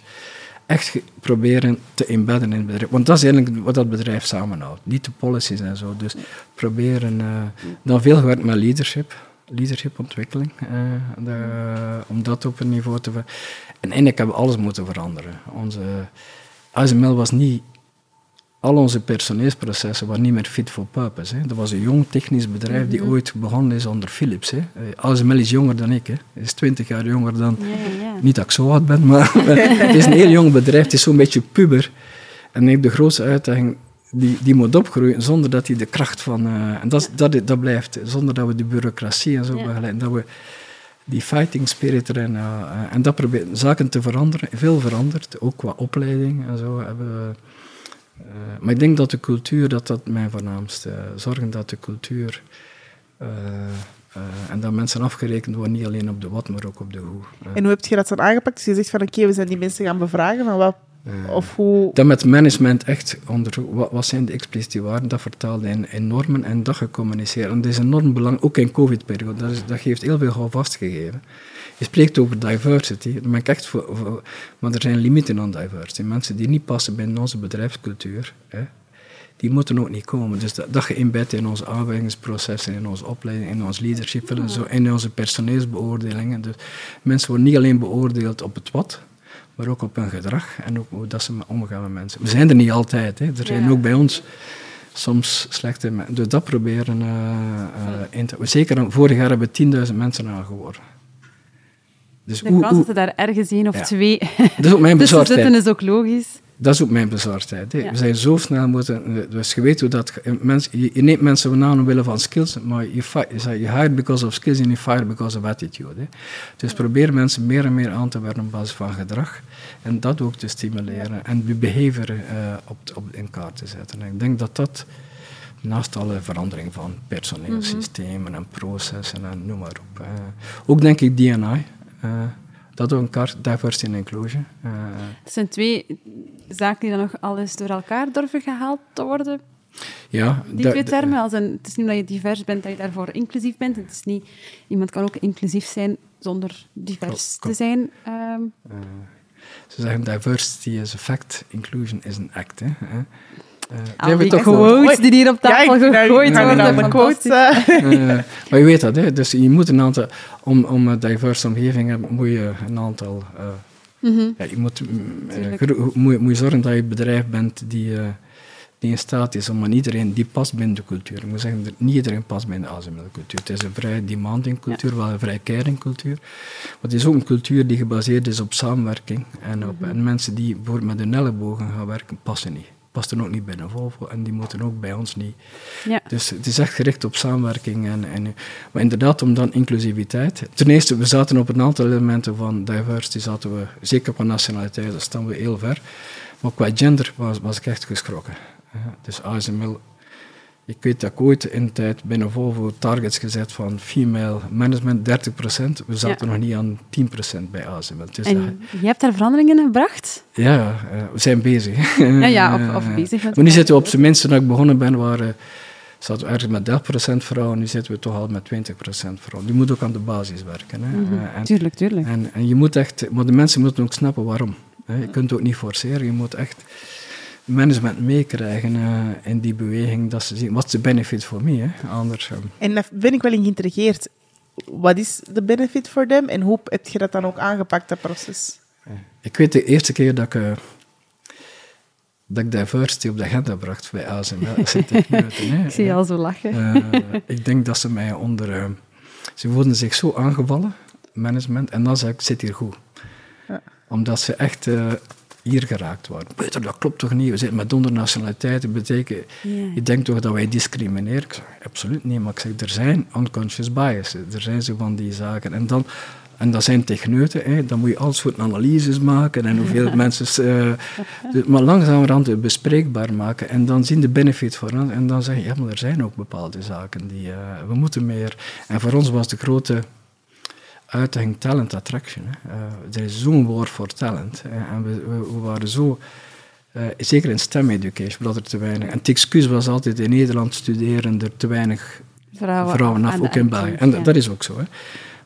echt proberen te embedden in het bedrijf. Want dat is eigenlijk wat dat bedrijf samenhoudt. Niet de policies en zo. Dus proberen... Uh, dan veel gewerkt met leadership. Leadershipontwikkeling. Uh, om dat op een niveau te... En eigenlijk hebben we alles moeten veranderen. Onze ASML was niet... Al onze personeelsprocessen waren niet meer fit for purpose. Hè. Dat was een jong technisch bedrijf die mhm. ooit begonnen is onder Philips. Hè. Eh, ASML is jonger dan ik. Hè. Hij is twintig jaar jonger dan... Niet dat ik zo oud ben, maar het is een heel jong bedrijf. Het is zo'n beetje puber. En hij heeft de grootste uitdaging die, die moet opgroeien zonder dat hij de kracht van... Uh, en dat, dat, dat blijft, zonder dat we de bureaucratie en zo begeleiden. Dat we die fighting spirit erin. Uh, en dat proberen zaken te veranderen. Veel veranderd, ook qua opleiding en zo. Hebben uh, maar ik denk dat de cultuur, dat dat mijn voornaamste... zorgen dat de cultuur... en dat mensen afgerekend worden, niet alleen op de wat, maar ook op de hoe. en hoe heb je dat dan aangepakt? Dus je zegt van oké, we zijn die mensen gaan bevragen, maar wat of hoe... Dat met management echt onder wat, wat zijn de expliciete waarden, dat vertaalde in, in normen en dat gecommuniceerd. En dat is enorm belangrijk, ook in covid-periode, dat, dat geeft heel veel houvast gegeven. Je spreekt over diversity, daar ben ik echt voor, voor, maar er zijn limieten aan diversity. Mensen die niet passen binnen onze bedrijfscultuur, hè, die moeten ook niet komen. Dus dat, dat geïnbed in onze aanwijzingsprocessen, in onze opleiding, in ons leadership, ja. zo, in onze personeelsbeoordelingen. Dus mensen worden niet alleen beoordeeld op het wat, maar ook op hun gedrag en ook hoe dat ze omgaan met mensen. We zijn er niet altijd. Hè. Er zijn ook bij ons soms slechte mensen. Dus dat proberen uh, uh, in te... Zeker vorig jaar hebben we 10.000 mensen aangehoord. Dus de kans dat ze daar ergens één of twee dat is ook mijn zitten is ook logisch. Dat is ook mijn bezorgdheid. We zijn zo snel moeten... Dus je weet hoe dat... Mensen, je, neemt mensen aan omwille van skills, maar je, je, hire because of skills en je fire because of attitude. Hè. Dus probeer mensen meer en meer aan te werken op basis van gedrag. En dat ook te stimuleren. En je behavior uh, op, op, in kaart te zetten. En ik denk dat dat, naast alle verandering van personeelsystemen en processen en noem maar op. Ook denk ik DNI. Uh, dat ook een kaart, diversity and inclusion. Uh, het zijn twee zaken die dan nog alles door elkaar durven gehaald te worden. Ja, die twee termen. Als een, het is niet dat je divers bent, dat je daarvoor inclusief bent. Het is niet, iemand kan ook inclusief zijn zonder divers te zijn. Um. Uh, ze zeggen diversity is a fact, inclusion is an act. Hè. Uh, Al die toch quotes die hier op tafel ja, gegooid worden. De quotes, uh, maar je weet dat, hè? dus je moet een aantal, om, om een diverse omgeving te hebben, moet je een aantal, uh, mm -hmm. ja, je moet, moet, moet je zorgen dat je een bedrijf bent die, die in staat is om aan iedereen, die past binnen de cultuur. Ik moet zeggen, niet iedereen past binnen de ASML-cultuur. Het is een vrij demanding cultuur, wel een vrij caring cultuur. Maar het is ook een cultuur die gebaseerd is op samenwerking. En, op, mhm. en mensen die bijvoorbeeld met hun ellebogen gaan werken, passen niet pasten ook niet binnen Volvo en die moeten ook bij ons niet. Ja. Dus het is echt gericht op samenwerking. En, en, maar inderdaad, om dan inclusiviteit. Ten eerste, we zaten op een aantal elementen van diversity, zaten we, zeker qua nationaliteit, daar staan we heel ver. Maar qua gender was, was ik echt geschrokken. Dus ASML ik weet dat ik ooit in de tijd binnen Volvo targets gezet van female management 30%. We zaten nog niet aan 10% bij. Dus en je hebt daar veranderingen in gebracht? Ja, uh, we zijn bezig. ja, ja, of, of bezig. Maar nu zitten we op zijn minst, toen ik begonnen ben, waren, zaten we ergens met 30% vrouwen. Nu zitten we toch al met 20% vrouwen. Je moet ook aan de basis werken. Hè. Mm -hmm. en, tuurlijk, tuurlijk. En, en, je moet echt, maar de mensen moeten ook snappen waarom. Hè. Je kunt het ook niet forceren, je moet echt management meekrijgen uh, in die beweging, dat ze zien, wat is de benefit voor mij? Anders, um. En daar ben ik wel in geïntrigeerd. Wat is de benefit voor them en hoe heb je dat dan ook aangepakt, dat proces? Ik weet de eerste keer dat ik, uh, dat ik diversity op de agenda bracht bij ASML. ik, ik zie je al zo lachen. Uh, ik denk dat ze mij onder... ze voelden zich zo aangevallen, management, en dan zei ik, zit hier goed. Ja. Omdat ze echt hier geraakt worden. Peter, dat klopt toch niet? We zitten met honderd nationaliteiten. Betekent, Je denkt toch dat wij discrimineren? Ik zeg, absoluut niet. Maar ik zeg, er zijn unconscious biases. Er zijn zo van die zaken. En dan En dat zijn techneuten, hè. dan moet je al soort analyses maken en hoeveel mensen... Uh, maar langzamerhand bespreekbaar maken en dan zien de benefit voor ons. En dan zeggen ja, maar er zijn ook bepaalde zaken die... Uh, we moeten meer... En voor ons was de grote uitdaging talent attraction. Hè. Uh, er is zo'n woord voor talent. Hè. En we, we, waren zo... zeker in STEM education, dat er te weinig... En het excuus was altijd in Nederland studeren er te weinig vrouwen, vrouwen af, ook in België. En dat is ook zo. Hè.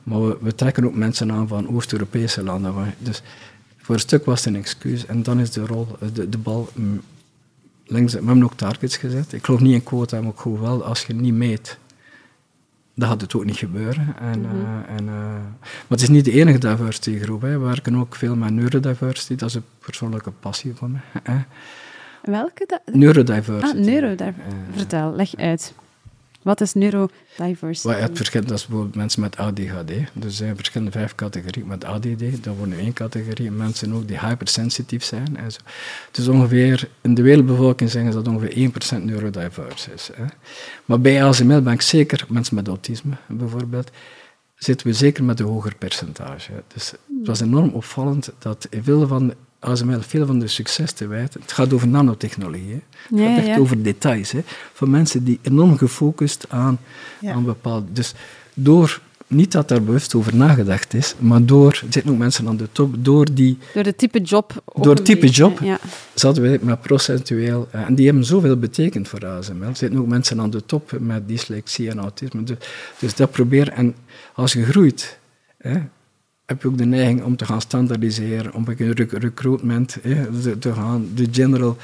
Maar we, we, trekken ook mensen aan van Oost-Europese landen. Dus voor een stuk was het een excuus. En dan is de, rol, de, de bal mm, links. We hebben ook targets gezet. Ik geloof niet in quota, maar ik geloof wel als je niet meet, dan gaat het ook niet gebeuren. En, mm -hmm. en, uh, maar het is niet de enige diversity groep. Hè. We werken ook veel met neurodiversity. Dat is een persoonlijke passie van mij. Hè. Welke? Neurodiversity. Ah, neurodiversity. Vertel, leg uit. Wat is neurodiversity? Het verschilt, dat is bijvoorbeeld mensen met ADHD. Dus er zijn verschillende vijf categorieën met ADD. Dan worden één categorie mensen ook die hypersensitief zijn. En zo. Dus ongeveer, in de wereldbevolking zeggen ze dat ongeveer 1% neurodiverse is. Hè. Maar bij ASML ben ik zeker, mensen met autisme bijvoorbeeld, zitten we zeker met een hoger percentage. Dus het was enorm opvallend dat veel van ASML veel van de succes te wijten. Het gaat over nanotechnologie. Het gaat echt over details. Hè. Van mensen die enorm gefocust aan, aan bepaalde... Dus door, niet dat daar bewust over nagedacht is, maar door, er zitten ook mensen aan de top, door die... Door de type job. Door het type job ja. zaten we met procentueel... Eh, en die hebben zoveel betekend voor ASML. Er zitten ook mensen aan de top met dyslexie en autisme. Dus, dus dat proberen... En als je groeit... Hè, heb je ook de neiging om te gaan standaardiseren, om een recruitment te gaan. De general,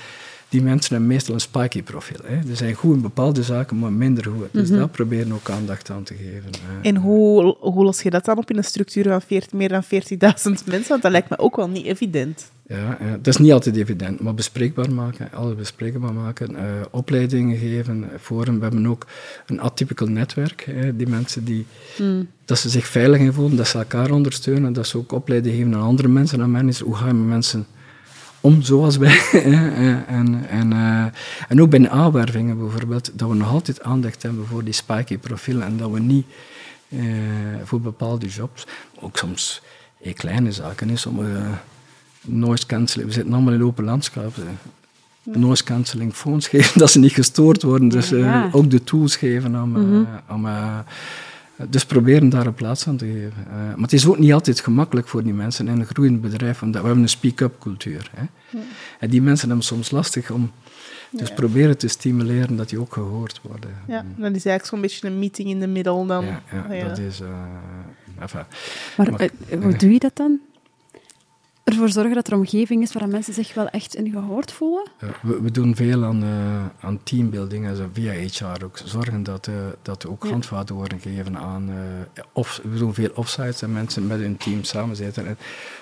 die mensen hebben meestal een spiky profiel. Hè. Ze zijn goed in bepaalde zaken, maar minder goed. Dus mm daar proberen ook aandacht aan te geven. En hoe, hoe los je dat dan op in een structuur van 40, meer dan 40.000 mensen? Want dat lijkt me ook wel niet evident. Ja, dat is niet altijd evident, maar bespreekbaar maken, alles bespreekbaar maken, uh, opleidingen geven, forum. We hebben ook een atypical netwerk, die mensen die, hmm. dat ze zich veilig in voelen, dat ze elkaar ondersteunen, dat ze ook opleidingen geven aan andere mensen, aan mensen. Hoe ga je met mensen om, zoals wij? en, en, uh, en ook bij de aanwervingen bijvoorbeeld, dat we nog altijd aandacht hebben voor die spiky profielen en dat we niet uh, voor bepaalde jobs, ook soms kleine zaken, is sommige noise cancelling. We zitten allemaal in open landschap. Noise cancelling phones geven, dat ze niet gestoord worden. Dus uh, ook de tools geven om... Mm -hmm. om uh, dus proberen daar een plaats aan te geven. Uh, maar het is ook niet altijd gemakkelijk voor die mensen in een groeiend bedrijf, omdat we hebben een speak-up cultuur. Hè. Mm. En die mensen hebben soms lastig om... Dus ja. proberen te stimuleren dat die ook gehoord worden. Ja, dan is eigenlijk zo'n beetje een meeting in de middel dan. Ja, ja, ja. dat is... Enfin, maar, maar hoe doe je dat dan? Ervoor zorgen dat er omgeving is waar mensen zich wel echt in gehoord voelen? we, we, doen veel aan, uh, aan teambuilding, also via HR ook. Zorgen dat, uh, dat er ook ja. handvaten worden gegeven aan... Uh, off, we doen veel offsites en mensen met hun team samen zitten. En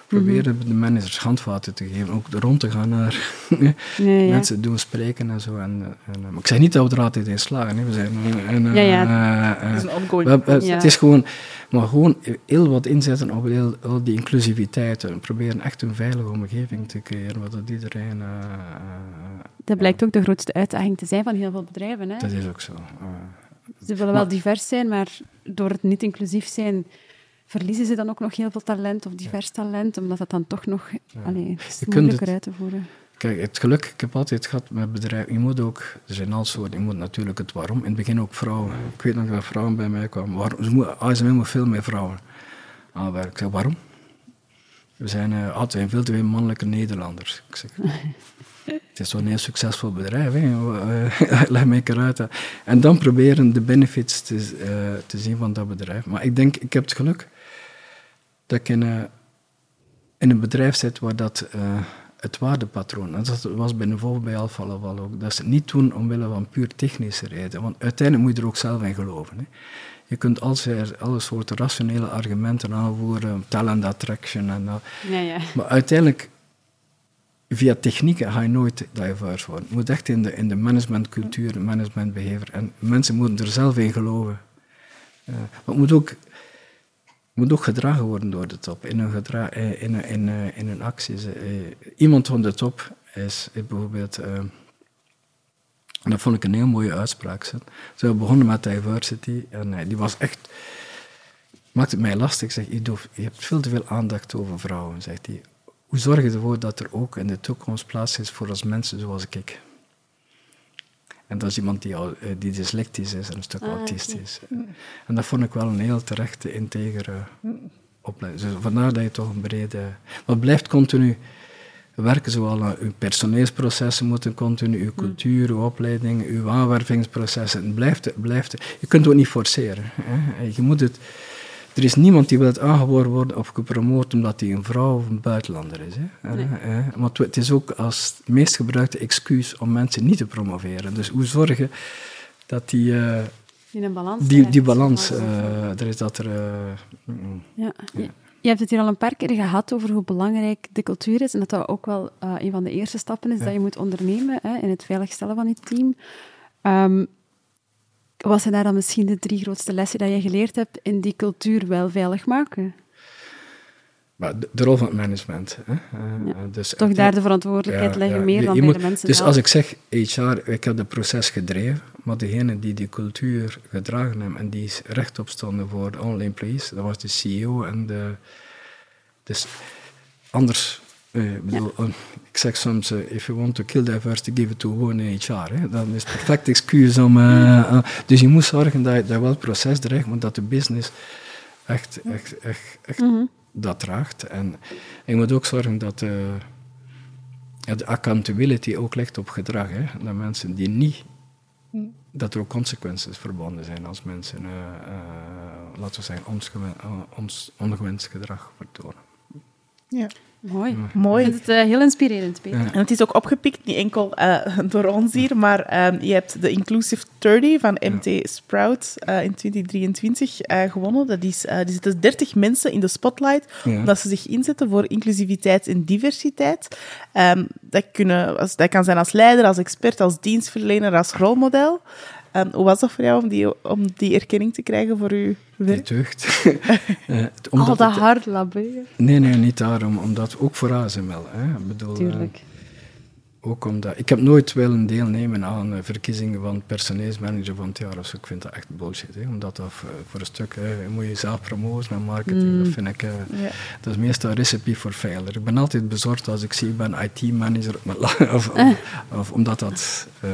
proberen mm -hmm. de managers handvaten te geven, ook rond te gaan naar ja, mensen doen spreken en zo. En, en, maar ik zeg niet dat we er altijd in slagen. Hè. We zijn, en, ja, ja. het is een ongoing we, Het is gewoon... Maar gewoon heel wat inzetten op heel, heel die inclusiviteit en proberen echt een veilige omgeving te creëren, wat dat iedereen... Dat blijkt ook de grootste uitdaging te zijn van heel veel bedrijven. Hè? Dat is ook zo. Ze willen wel divers zijn, maar door het niet inclusief zijn verliezen ze dan ook nog heel veel talent of divers talent, omdat dat dan toch nog ja. allee, moeilijker uit te voeren. Kijk, het geluk, ik heb altijd gehad met bedrijven, je moet ook, er zijn al soorten, je moet natuurlijk het waarom. In het begin ook vrouwen. Ik weet nog dat vrouwen bij mij kwamen. Waarom, ze moet, moet veel meer vrouwen aanwerken. Ik zeg, waarom? We zijn uh, altijd veel te veel mannelijke Nederlanders. Ik zeg, het is zo'n heel succesvol bedrijf, hè. leg mij eruit. En dan proberen de benefits te, uh, te zien van dat bedrijf. Maar ik denk, ik heb het geluk dat ik in, uh, in een bedrijf zit waar dat het waardepatroon. En dat was bij bij Alfa Laval ook. Dat ze het niet doen omwille van puur technische reden. Want uiteindelijk moet je er ook zelf in geloven. Hè. Je kunt altijd alle soorten rationele argumenten aanvoeren, talent attraction en dat. Ja, ja. Maar uiteindelijk, via technieken ga je nooit diverse worden. Je moet echt in de, in de managementcultuur, managementbeheer. En mensen moeten er zelf in geloven. Uh, maar het moet ook moet ook gedragen worden door de top. In hun, gedra eh, in, in, eh, in hun acties. Eh, iemand van de top is bijvoorbeeld. En dat vond ik een heel mooie uitspraak. Ze begonnen met diversity en die was echt maakt het mij lastig. Zeg, je hebt veel te veel aandacht over vrouwen, zegt hij. Hoe zorg je ervoor dat er ook in de toekomst plaats is voor als mensen zoals ik? En dat is iemand die, al, eh, die dyslectisch is en een stuk Ah, autistisch. En dat vond ik wel een heel terechte, integere opleiding. Dus vandaar dat je toch een brede... Maar blijft continu werken, zowel aan uw personeelsprocessen moeten continu, uw cultuur, uw opleiding, uw aanwervingsprocessen. Het blijft, blijft, je kunt het ook niet forceren. Hè. Je moet het... Er is niemand die wil aangeworven worden of gepromoot omdat hij een vrouw of een buitenlander is. Hè. Nee. Maar het- is ook als het meest gebruikte excuus om mensen niet te promoveren. Dus hoe zorgen dat die, eh, In een balans. die, die balans eh, er is, dat er... eh, mm, Ja. Je- Je hebt het hier al een paar keer gehad over hoe belangrijk de cultuur is en dat dat ook wel eh, een van de eerste stappen is dat je moet ondernemen hè, in het veiligstellen van je team. Ehm, wat zijn daar dan misschien de drie grootste lessen die je geleerd hebt in die cultuur wel veilig maken? maar de, de rol van het management. Hè. Eh, Ja. dus Toch daar de verantwoordelijkheid Ja, leggen ja. meer Je- dan je bij moet- de mensen Dus zelf. als ik zeg HR, ik heb het proces gedreven, maar degene die die cultuur gedragen hebben en die rechtop stonden voor de online employees, dat was de CEO en de... Dus anders... ik bedoel, eh, ik zeg soms, eh, if you want to kill diversity, give it to in HR. Hè. Dat is het perfect excuus om... eh, dus je moet zorgen dat je dat wel het proces dreigt, maar dat de business echt, echt, echt, echt Mhm. dat draagt. En, en je moet ook zorgen dat de accountability ook ligt op gedrag. Hè? Dat mensen die niet... Dat er ook consequenties verbonden zijn als mensen, laten we zeggen, ongewenst gedrag vertonen. Ja. Mooi. Ik Mooi. vind het eh, heel inspirerend, Peter. Ja. En het is ook opgepikt, niet enkel eh, door ons hier, maar ehm, je hebt de Inclusive 30 van MT Sprout eh, in 2023 eh, gewonnen. Dat is, eh die zitten 30 mensen in de spotlight, Ja. omdat ze zich inzetten voor inclusiviteit en diversiteit. Ehm, dat, kunnen, als, dat kan zijn als leider, als expert, als dienstverlener, als rolmodel. Ehm, hoe was dat voor jou om die, om die erkenning te krijgen voor uw Die werk? deugd. Eh, het- omdat Al dat het- hard labeuren. Nee, nee, niet daarom. Omdat ook voor ASML. Hè. Ik bedoel, eh, Tuurlijk. Ook omdat, ik heb nooit willen deelnemen aan eh, verkiezingen van personeelsmanager van het jaar of zo. Ik vind dat echt bullshit. Hè. Omdat dat voor, voor een stuk, hè, je moet je zelf promoten en marketing, dat vind ik... eh. Dat is meestal een recipe voor failure. Ik ben altijd bezorgd als ik zie, ik ben IT-manager, of, of, of omdat dat... eh,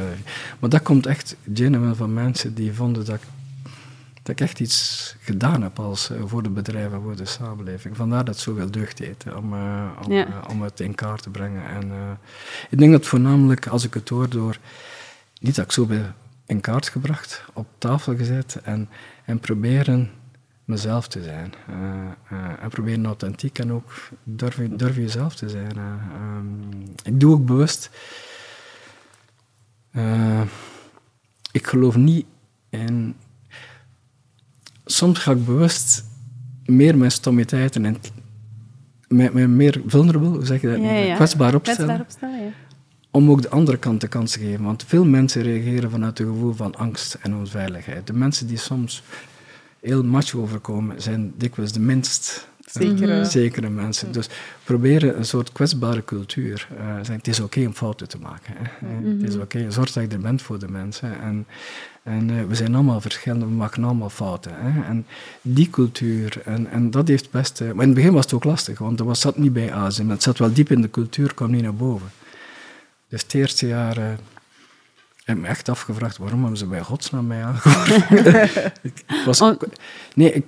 maar dat komt echt genuine van mensen die vonden dat ik, dat ik echt iets gedaan heb als, eh, voor de bedrijven, voor de samenleving. Vandaar dat het zoveel deugd hè, om, eh, om, Ja. eh, om het in kaart te brengen. En, ik denk dat voornamelijk, als ik het hoor, door... Niet dat ik zo ben in kaart gebracht, op tafel gezet en, en proberen mezelf te zijn. En proberen authentiek en ook durven, durven jezelf te zijn. eh. Ehm, ik doe ook bewust... ik geloof niet in... Soms ga ik bewust meer mijn stommiteiten en mij, mij meer vulnerable, hoe zeg je dat? Ja, ja, ja. Kwetsbaar opstellen Kwetsbaar opstellen, ja. om ook de andere kant de kans te geven. Want veel mensen reageren vanuit een gevoel van angst en onveiligheid. De mensen die soms heel macho overkomen, zijn dikwijls de minst Eh. zekere mensen. Dus proberen een soort kwetsbare cultuur. eh, zeggen, het is oké om fouten te maken. Hè. Eh, Het is oké, zorg dat je er bent voor de mensen. En, en eh, we zijn allemaal verschillend, we maken allemaal fouten. Hè. En die cultuur, en, en dat heeft best... eh, maar in het begin was het ook lastig, want dat was, zat niet bij ASM. Het zat wel diep in de cultuur, kwam niet naar boven. Dus het eerste jaar eh, heb ik me echt afgevraagd waarom hebben ze bij godsnaam mij ik, ik was, Oh. nee, ik,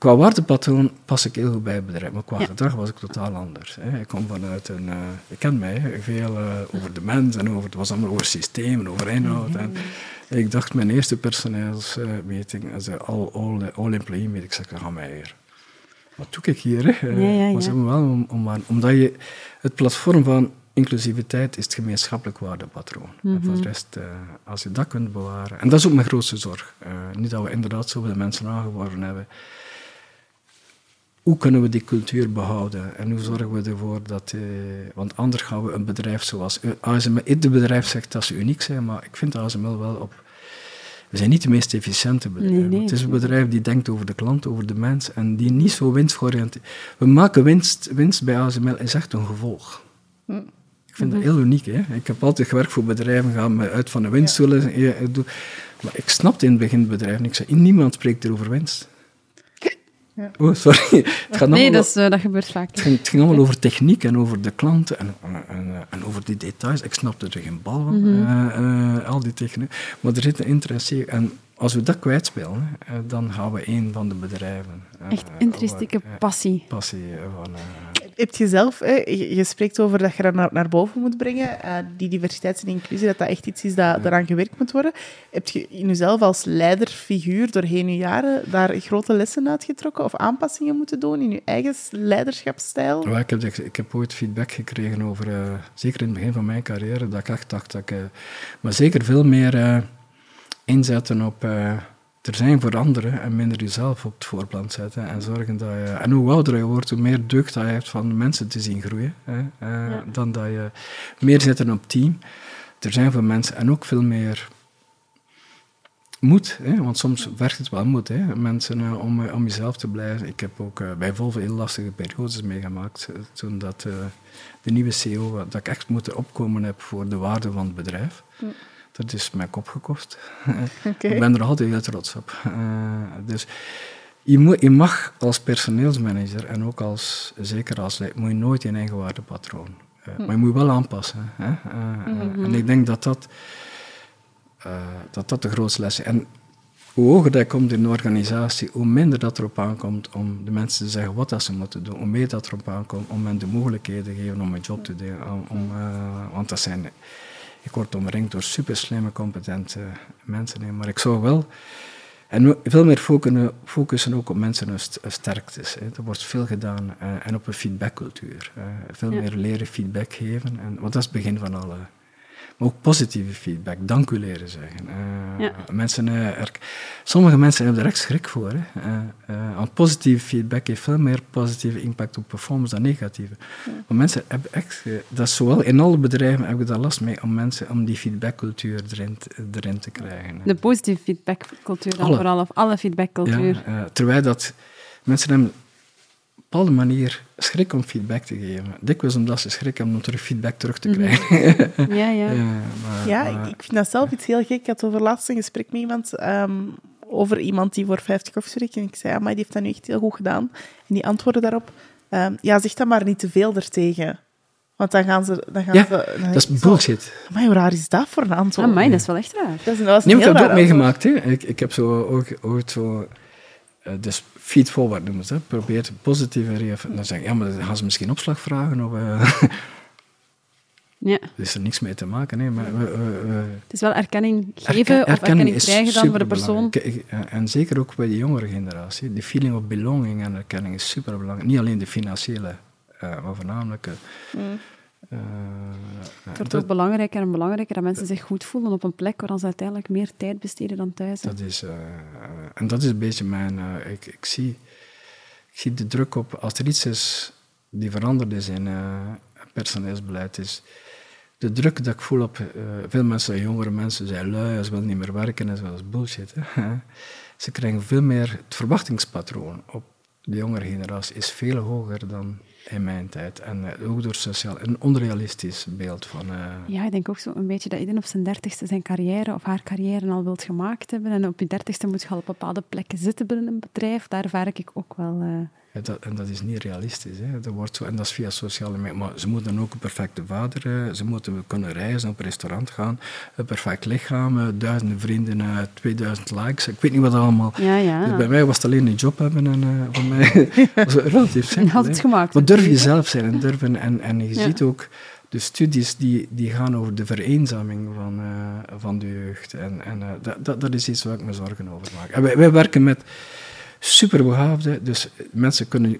qua waardepatroon pas ik heel goed bij het bedrijf, maar qua Ja. gedrag was ik totaal anders. Hè. Ik kom vanuit een... eh je kent mij, hè, veel eh, over de mens en over, het was allemaal over systemen, over inhoud. En ik dacht, mijn eerste personeelsmeting, uh, all, all, all employee meeting, ik zeg, ga mij hier. Wat doe ik hier? Hè? Ja, ja, Maar ja. ze hebben wel om, omdat je het platform van inclusiviteit is het gemeenschappelijk waardepatroon. En voor de rest, eh, als je dat kunt bewaren... En dat is ook mijn grootste zorg. Eh, niet dat we inderdaad zoveel mensen aangeworven hebben. Hoe kunnen we die cultuur behouden? En hoe zorgen we ervoor dat... eh, want anders gaan we een bedrijf zoals... eh, ASML, ieder bedrijf zegt dat ze uniek zijn, maar ik vind ASML wel op... We zijn niet de meest efficiënte. Nee, nee. Het is een bedrijf die denkt over de klant, over de mens en die niet zo winstgeoriënteerd... We maken winst, winst bij ASML is echt een gevolg. Ik vind dat heel uniek. Hè? Ik heb altijd gewerkt voor bedrijven, gaan me uit van de winst willen. ja. Maar ik snapte in het begin het bedrijf en ik zei, niemand spreekt er over winst. Oh, sorry. Het gaat Nee, dat, is, eh, dat gebeurt vaak. Het ging, het ging allemaal over techniek en over de klanten en, en, en, en over die details. Ik snapte er geen bal van, Mhm. eh, eh, al die techniek. Maar er zit een interesse En als we dat kwijtspelen, eh, dan gaan we een van de bedrijven. eh, Echt intrinsieke eh, passie. passie eh, van... eh, Heb je zelf, hè, je, spreekt over dat je dat naar, naar boven moet brengen, eh, die diversiteit en inclusie, dat dat echt iets is dat eraan gewerkt moet worden. Heb je in jezelf als leiderfiguur doorheen je jaren daar grote lessen uitgetrokken of aanpassingen moeten doen in je eigen leiderschapsstijl? Ja, ik, heb, ik heb ooit feedback gekregen over, eh, zeker in het begin van mijn carrière, dat ik echt dacht dat ik... eh, maar zeker veel meer inzetten op er zijn voor anderen en minder jezelf op het voorplan zetten. En zorgen dat je... En hoe ouder je wordt, hoe meer deugd dat je hebt van mensen te zien groeien. Hè, eh, Dan dat je meer zitten op team. Er zijn voor mensen en ook veel meer moed, hè? want soms werkt het wel moed, hè? mensen eh, om, eh, om jezelf te blijven. Ik heb ook bij Volvo heel lastige periodes meegemaakt, toen dat de nieuwe CEO, dat ik echt moeten opkomen heb voor de waarde van het bedrijf. Dat is mijn kop gekost. Ik ben er altijd heel trots op. Eh, dus je, moet, je mag als personeelsmanager en ook als, zeker als moet je nooit je eigen waardepatroon. eh, Maar je moet wel aanpassen. Hè? Eh, eh, En ik denk dat dat, dat dat de grootste les is. En hoe hoger dat komt in een organisatie, hoe minder dat erop aankomt om de mensen te zeggen wat dat ze moeten doen. Hoe meer dat erop aankomt om hen de mogelijkheden te geven om een job te doen. Om, om, want dat zijn, ik word omringd door super slimme, competente mensen. Maar ik zou wel en veel meer focussen, focussen ook op mensen hun st- hun sterktes. Hè. Er wordt veel gedaan eh, en op een feedbackcultuur. eh, veel Ja. meer leren feedback geven. En, want dat is het begin van alle. Maar ook positieve feedback, dank u leren zeggen. Eh, Ja. mensen, er- sommige mensen hebben er echt schrik voor. Hè. Eh, want positieve feedback heeft veel meer positieve impact op performance dan negatieve. Maar mensen hebben echt, dat is zowel in alle bedrijven heb ik daar last mee om mensen om die feedbackcultuur erin, te- erin te krijgen. hè. De positieve feedbackcultuur dan Alle. vooral, of alle feedbackcultuur. Ja, terwijl dat mensen hebben bepaalde manier schrik om feedback te geven. Dikwijls omdat ze schrik hebben om terug feedback terug te krijgen. Ja, ja. Ja, maar, Ja, maar- ik, ik vind dat zelf iets heel gek. Ik had over laatst een gesprek met iemand ehm, over iemand die voor 50 koffie werkt. En ik zei, ja, maar die heeft dat nu echt heel goed gedaan. En die antwoordde daarop, ehm, ja, zeg dan maar niet te veel ertegen. Want dan gaan ze... Dan gaan Ja, ze, dan dat is bullshit. Maar hoe raar is dat voor een antwoord? Ah, mijn, dat is wel echt raar. Dat is, dat was Nee, ik heb dat ook meegemaakt. Hè. Ik, ik heb zo ook, ooit zo... eh, dus feed forward noemen ze dat. Probeer positieve reaction. Dan zeg ik, ja, maar dan gaan ze misschien opslag vragen. Of, eh, Ja. er is er niks mee te maken. Nee, maar, Het is wel erkenning geven Erken- of erkenning krijgen dan voor de persoon. Eh, En zeker ook bij de jongere generatie. De feeling of belonging en erkenning is superbelangrijk. Niet alleen de financiële, eh, maar voornamelijk... eh, eh, Het wordt dat, ook belangrijker en belangrijker dat mensen zich goed voelen op een plek waar ze uiteindelijk meer tijd besteden dan thuis. dat is, eh, en dat is een beetje mijn... eh, ik, ik, zie, ik zie de druk op... Als er iets is die veranderd is in eh, personeelsbeleid, is de druk dat ik voel op... eh, veel mensen, jongere mensen, zijn lui, ze willen niet meer werken en dat is bullshit. Hè? Ze krijgen veel meer... Het verwachtingspatroon op de jongere generatie is veel hoger dan in mijn tijd. En eh, ook door sociaal... Een onrealistisch beeld van... eh, Ja, ik denk ook zo een beetje dat iedereen op zijn dertigste zijn carrière of haar carrière al wilt gemaakt hebben. En op je dertigste moet je al op bepaalde plekken zitten binnen een bedrijf. Daar ervaar ik ook wel... eh, dat, en dat is niet realistisch. Hè. Dat wordt zo, en dat is via sociale media. Maar ze moeten ook een perfecte vader, eh, ze moeten kunnen reizen, op een restaurant gaan, een perfect lichaam, eh, duizenden vrienden, eh, 2000 likes. Ik weet niet wat allemaal. ja, ja. Dus bij mij was het alleen een job hebben en eh, voor mij was het relatief simpel. Had het gemaakt. Maar durf jezelf zijn en durven. En, en je Ja. ziet ook de studies die, die gaan over de vereenzaming van, eh, van de jeugd. En, en eh, dat, dat, dat is iets waar ik me zorgen over maak. En wij, wij werken met superbegaafden, dus mensen kunnen...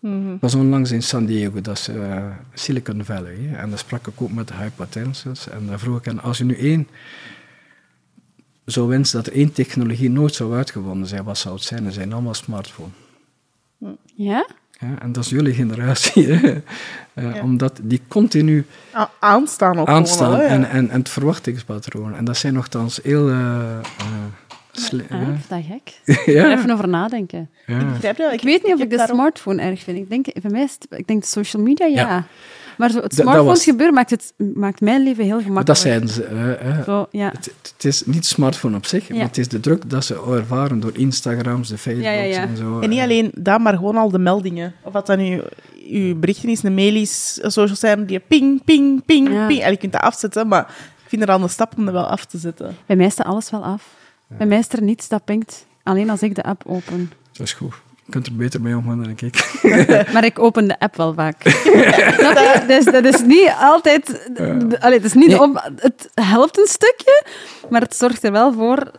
Mhm. Ik was onlangs in San Diego, dat is eh, Silicon Valley. hè, en daar sprak ik ook met de high potentials. En daar vroeg ik hen, als je nu één zou wensen dat er één technologie nooit zou uitgevonden zijn, wat zou het zijn? Dat zijn allemaal smartphones. Ja? Ja, en dat is jullie generatie. Hè? Eh, Ja. Omdat die continu A- aanstaan ook aanstaan en, en, en het verwachtingspatroon. En dat zijn nogthans heel... eh, sli- ja. ik vind dat gek. Er ja. even over nadenken. ja. Ik weet niet of ik de daarom- smartphone erg vind. Ik denk, voor mij is het, ik denk social media, ja. Ja. Maar zo, het was- gebeuren maakt, het, maakt mijn leven heel gemakkelijk. Maar dat zeiden ze. Zo, ja. het, het is niet de smartphone op zich, Ja. maar het is de druk dat ze ervaren door Instagrams, de Facebooks Ja, ja, ja. en zo. En niet alleen dat, maar gewoon al de meldingen. Of wat dan nu uw berichten is, een mail is, social zijn, die ping, ping, ping, Ja. ping. En je kunt dat afzetten, maar ik vind er al een stap om dat wel af te zetten. Bij mij staat alles wel af. Bij mij is er niets dat pinkt. Alleen als ik de app open. Dat is goed. Je kunt er beter mee omgaan dan ik. Maar ik open de app wel vaak. Je? dus dat is niet altijd... Allee, het, is niet Nee. op, het helpt een stukje, maar het zorgt er wel voor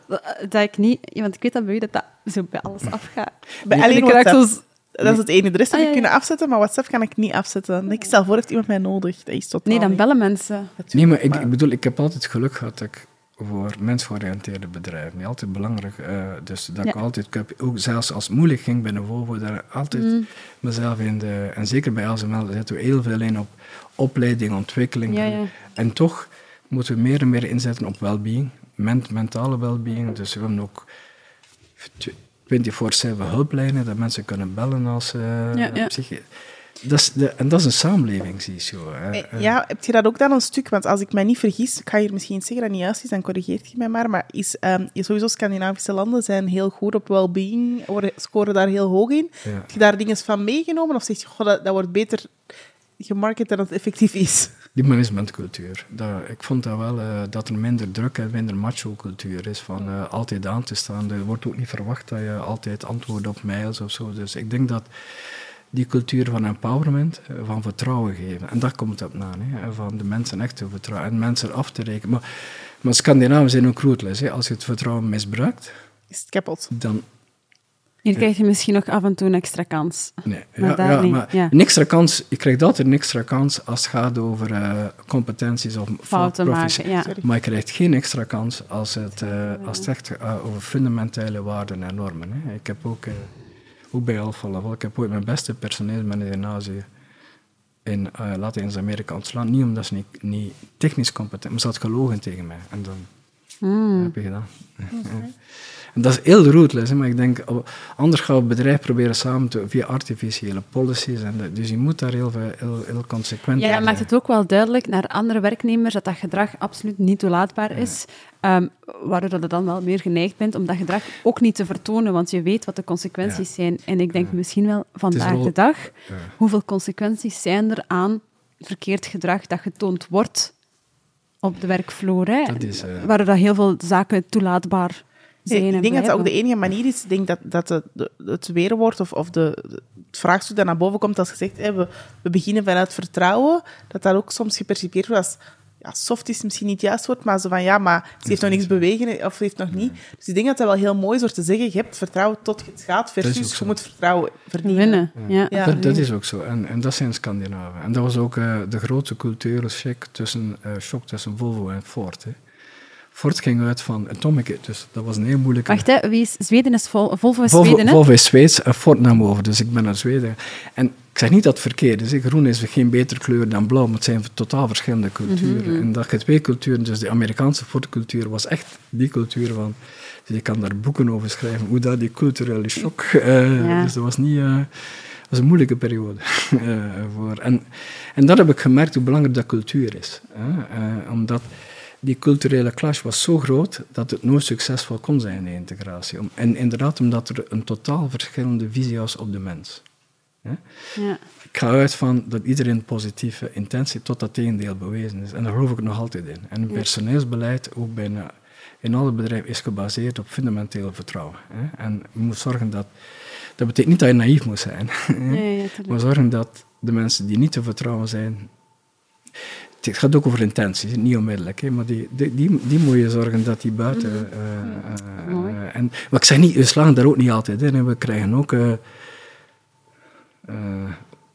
dat ik niet... Want ik weet dat bij u dat dat zo bij alles afgaat. Bij En alleen WhatsApp. Dat is het ene. De rest heb Ah, ik ja, ja. kunnen afzetten, maar WhatsApp kan ik niet afzetten. Ik stel voor, heeft iemand mij nodig? Dat is totaal Nee, dan bellen mensen. Nee, maar ik, ik bedoel, ik heb altijd geluk gehad dat ik voor mensgeoriënteerde bedrijven, altijd belangrijk, eh, dus dat ik altijd, ik heb ook zelfs als het moeilijk ging binnen Volvo, daar altijd Mm. mezelf in de, en zeker bij daar zetten we heel veel in op opleiding, ontwikkeling. Ja, ja. En toch moeten we meer en meer inzetten op well-being, ment- mentale well-being. Dus we hebben ook tw- 24-7 hulplijnen, dat mensen kunnen bellen als ze psychi- Dat is de, en dat is een samenlevingsissue. hè. Eh, Ja, heb je dat ook dan een stuk? Want als ik mij niet vergis, ik ga hier misschien zeggen dat niet juist is, dan corrigeert je mij maar. Maar is, ehm, sowieso Scandinavische landen zijn heel goed op well-being, scoren daar heel hoog in. Ja. Heb je daar dingen van meegenomen? Of zeg je, goh, dat, dat wordt beter gemarket dan het effectief is? Die managementcultuur. Dat, ik vond dat wel, eh, dat er minder druk en minder macho-cultuur is van eh, altijd aan te staan. Er wordt ook niet verwacht dat je altijd antwoordt op mails of zo. Dus ik denk dat die cultuur van empowerment, eh, van vertrouwen geven, en daar komt het op na, hè, en van de mensen echt te vertrouwen en mensen af te rekenen. Maar, maar Scandinaven zijn ook rootless. Hè. Als je het vertrouwen misbruikt, Is het kapot? dan Hier krijg je misschien nog af en toe een extra kans. Nee, Maar ja, daar ja, niet, maar ja. een extra kans, je krijgt altijd een extra kans als het gaat over eh, competenties of Fouten maken, ja. Maar je krijgt geen extra kans als het, eh, als het echt gaat over fundamentele waarden en normen. Hè. Ik heb ook, eh, ook bij Alpha Laval, ik heb ooit mijn beste personeelsmanager in Azië in eh, Latijns-Amerika ontslaan. Niet omdat ze niet, niet technisch competent, maar ze had gelogen tegen mij. En dan Hmm. heb je gedaan. Dat is heel rootless, hè, maar ik denk, oh, anders gaan we het bedrijf proberen samen te, via artificiële policies. En de- dus je moet daar heel, heel, heel consequent Ja, dat maakt het ook wel duidelijk naar andere werknemers dat dat gedrag absoluut niet toelaatbaar is. Ehm, waardoor dat je dan wel meer geneigd bent om dat gedrag ook niet te vertonen, want je weet wat de consequenties zijn. En ik denk misschien wel vandaag wel- de dag, Ja. hoeveel consequenties zijn er aan verkeerd gedrag dat getoond wordt op de werkvloer. Hè? Dat is, eh, Waardoor dat heel veel zaken toelaatbaar zijn. Ik denk dat dat ook de enige manier is. Ik denk dat, dat de, de- het weerwoord of, of de, de- het vraagstuk dat naar boven komt als je zegt, hè, we, we beginnen vanuit vertrouwen, dat dat ook soms gepercipieerd wordt als ja, soft is misschien niet het juist woord, maar zo van ja, maar ze heeft nog niks bewegen of ze heeft nog niet. Dus ik denk dat dat wel heel mooi is door te zeggen, je hebt vertrouwen tot je het gaat, versus je moet vertrouwen verdienen. Ja. Ja. dat, dat is ook zo. En, en dat zijn Scandinaven. En dat was ook eh, de grootste culturele shock tussen, eh, shock tussen Volvo en Ford. Hè. Ford ging uit van Atomic, dus dat was een heel moeilijke... Wacht, hè, wie is, Zweden is vol, Volvo is Volvo, Zweden, hè? Volvo is Zweeds en Ford nam over, dus ik ben naar Zweden. En ik zeg niet dat het verkeerd is. Groen is geen betere kleur dan blauw, maar het zijn totaal verschillende culturen. Mhm, En dat je twee culturen, dus de Amerikaanse Ford-cultuur was echt die cultuur van... Dus je kan daar boeken over schrijven, hoe dat die culturele shock... eh, Ja. Dus dat was niet... eh, dat was een moeilijke periode. eh, voor. En, en dat heb ik gemerkt, hoe belangrijk dat cultuur is. Hè? Eh, omdat die culturele clash was zo groot dat het nooit succesvol kon zijn, de integratie. En inderdaad, omdat er een totaal verschillende visie was op de mens. Ja. Ik ga uit van dat iedereen positieve intentie tot dat tegendeel bewezen is. En daar geloof ik nog altijd in. En het personeelsbeleid, ook bijna in alle bedrijven, is gebaseerd op fundamenteel vertrouwen. Hè? En je moet zorgen dat... Dat betekent niet dat je naïef moet zijn. Ja, tuurlijk. maar zorgen dat de mensen die niet te vertrouwen zijn... Het gaat ook over intenties, niet onmiddellijk. Hè, maar die, die, die, die moet je zorgen dat die buiten... eh, eh, Mooi. eh, en, maar ik zeg niet, we slagen daar ook niet altijd in. Hè. We krijgen ook... eh, eh,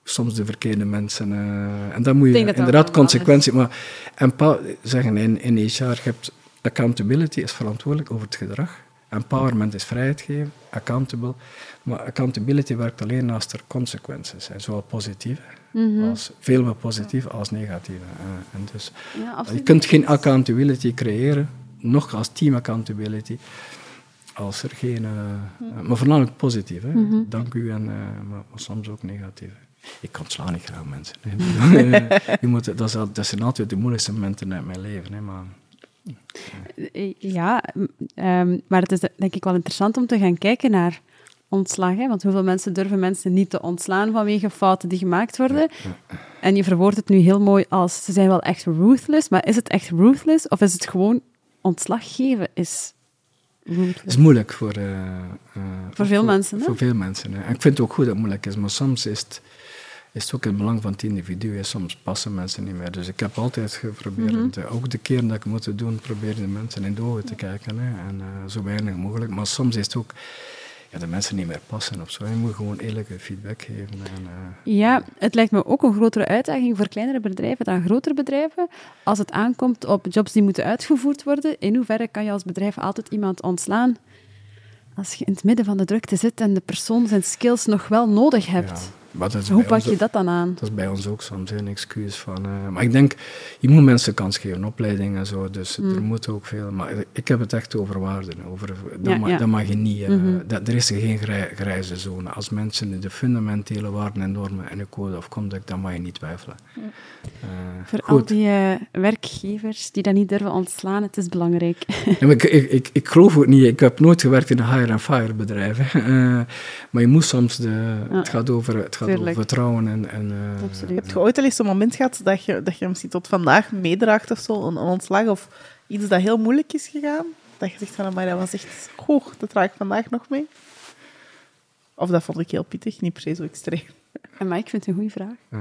soms de verkeerde mensen. eh, en dan moet je inderdaad consequenties... Maar empower, zeggen in, in HR, je hebt accountability is verantwoordelijk over het gedrag. Empowerment is vrijheid geven, accountable. Maar accountability werkt alleen als er consequenties zijn, zowel positieve, als, veel meer positieve als negatieve. en dus, Ja, je kunt geen accountability creëren, nog als team accountability, als er geen... eh, maar voornamelijk positief. Hè. Dank u, en, eh, maar, maar soms ook negatief. ik ontsla niet graag mensen. je moet, dat, is, dat zijn altijd de moeilijkste momenten uit mijn leven. Hè, maar... Ja, um, maar het is denk ik wel interessant om te gaan kijken naar ontslag. Hè? Want hoeveel mensen durven mensen niet te ontslaan vanwege fouten die gemaakt worden? En je verwoordt het nu heel mooi als ze zijn wel echt ruthless, maar is het echt ruthless of is het gewoon ontslag geven is het is moeilijk voor, uh, uh, voor veel mensen. Hè? Voor veel mensen. Hè. En ik vind het ook goed dat het moeilijk is, maar soms is het, is het ook in het belang van het individu. Soms passen mensen niet meer. Dus ik heb altijd geprobeerd, mm -hmm. ook de keren dat ik moet doen, probeer de mensen in de ogen te kijken. Hè. En uh, zo weinig mogelijk. Maar soms is het ook ja, de mensen niet meer passen of zo. Je moet gewoon eerlijke feedback geven. En, uh, ja, het lijkt me ook een grotere uitdaging voor kleinere bedrijven dan grotere bedrijven. Als het aankomt op jobs die moeten uitgevoerd worden, in hoeverre kan je als bedrijf altijd iemand ontslaan als je in het midden van de drukte zit en de persoon zijn skills nog wel nodig hebt? Hoe pak je dat dan aan? Dat is bij ons ook soms een excuus van. Uh, maar ik denk, je moet mensen kans geven, opleidingen en zo. Dus er mm. moet ook veel. Maar ik heb het echt over waarden. Over, dat, ja, mag, ja. dat mag je niet. Uh, mm -hmm. dat, er is geen grij, grijze zone. Als mensen de fundamentele waarden en normen en de code of conduct, dan mag je niet twijfelen. Uh, Voor goed. al die werkgevers die dat niet durven ontslaan, het is belangrijk. ik, ik, ik, ik, geloof ook niet. Ik heb nooit gewerkt in een hire-and-fire bedrijf. maar je moet soms de. Het gaat over. Het gaat over vertrouwen. En, en, uh, Heb je ooit al eens een moment gehad dat je, dat je misschien tot vandaag meedraagt of zo, een, een ontslag of iets dat heel moeilijk is gegaan? Dat je zegt van, maar dat was echt, goh, dat draag ik vandaag nog mee? Of dat vond ik heel pittig, niet per se zo extreem. Maar ik vind het een goede vraag. Uh,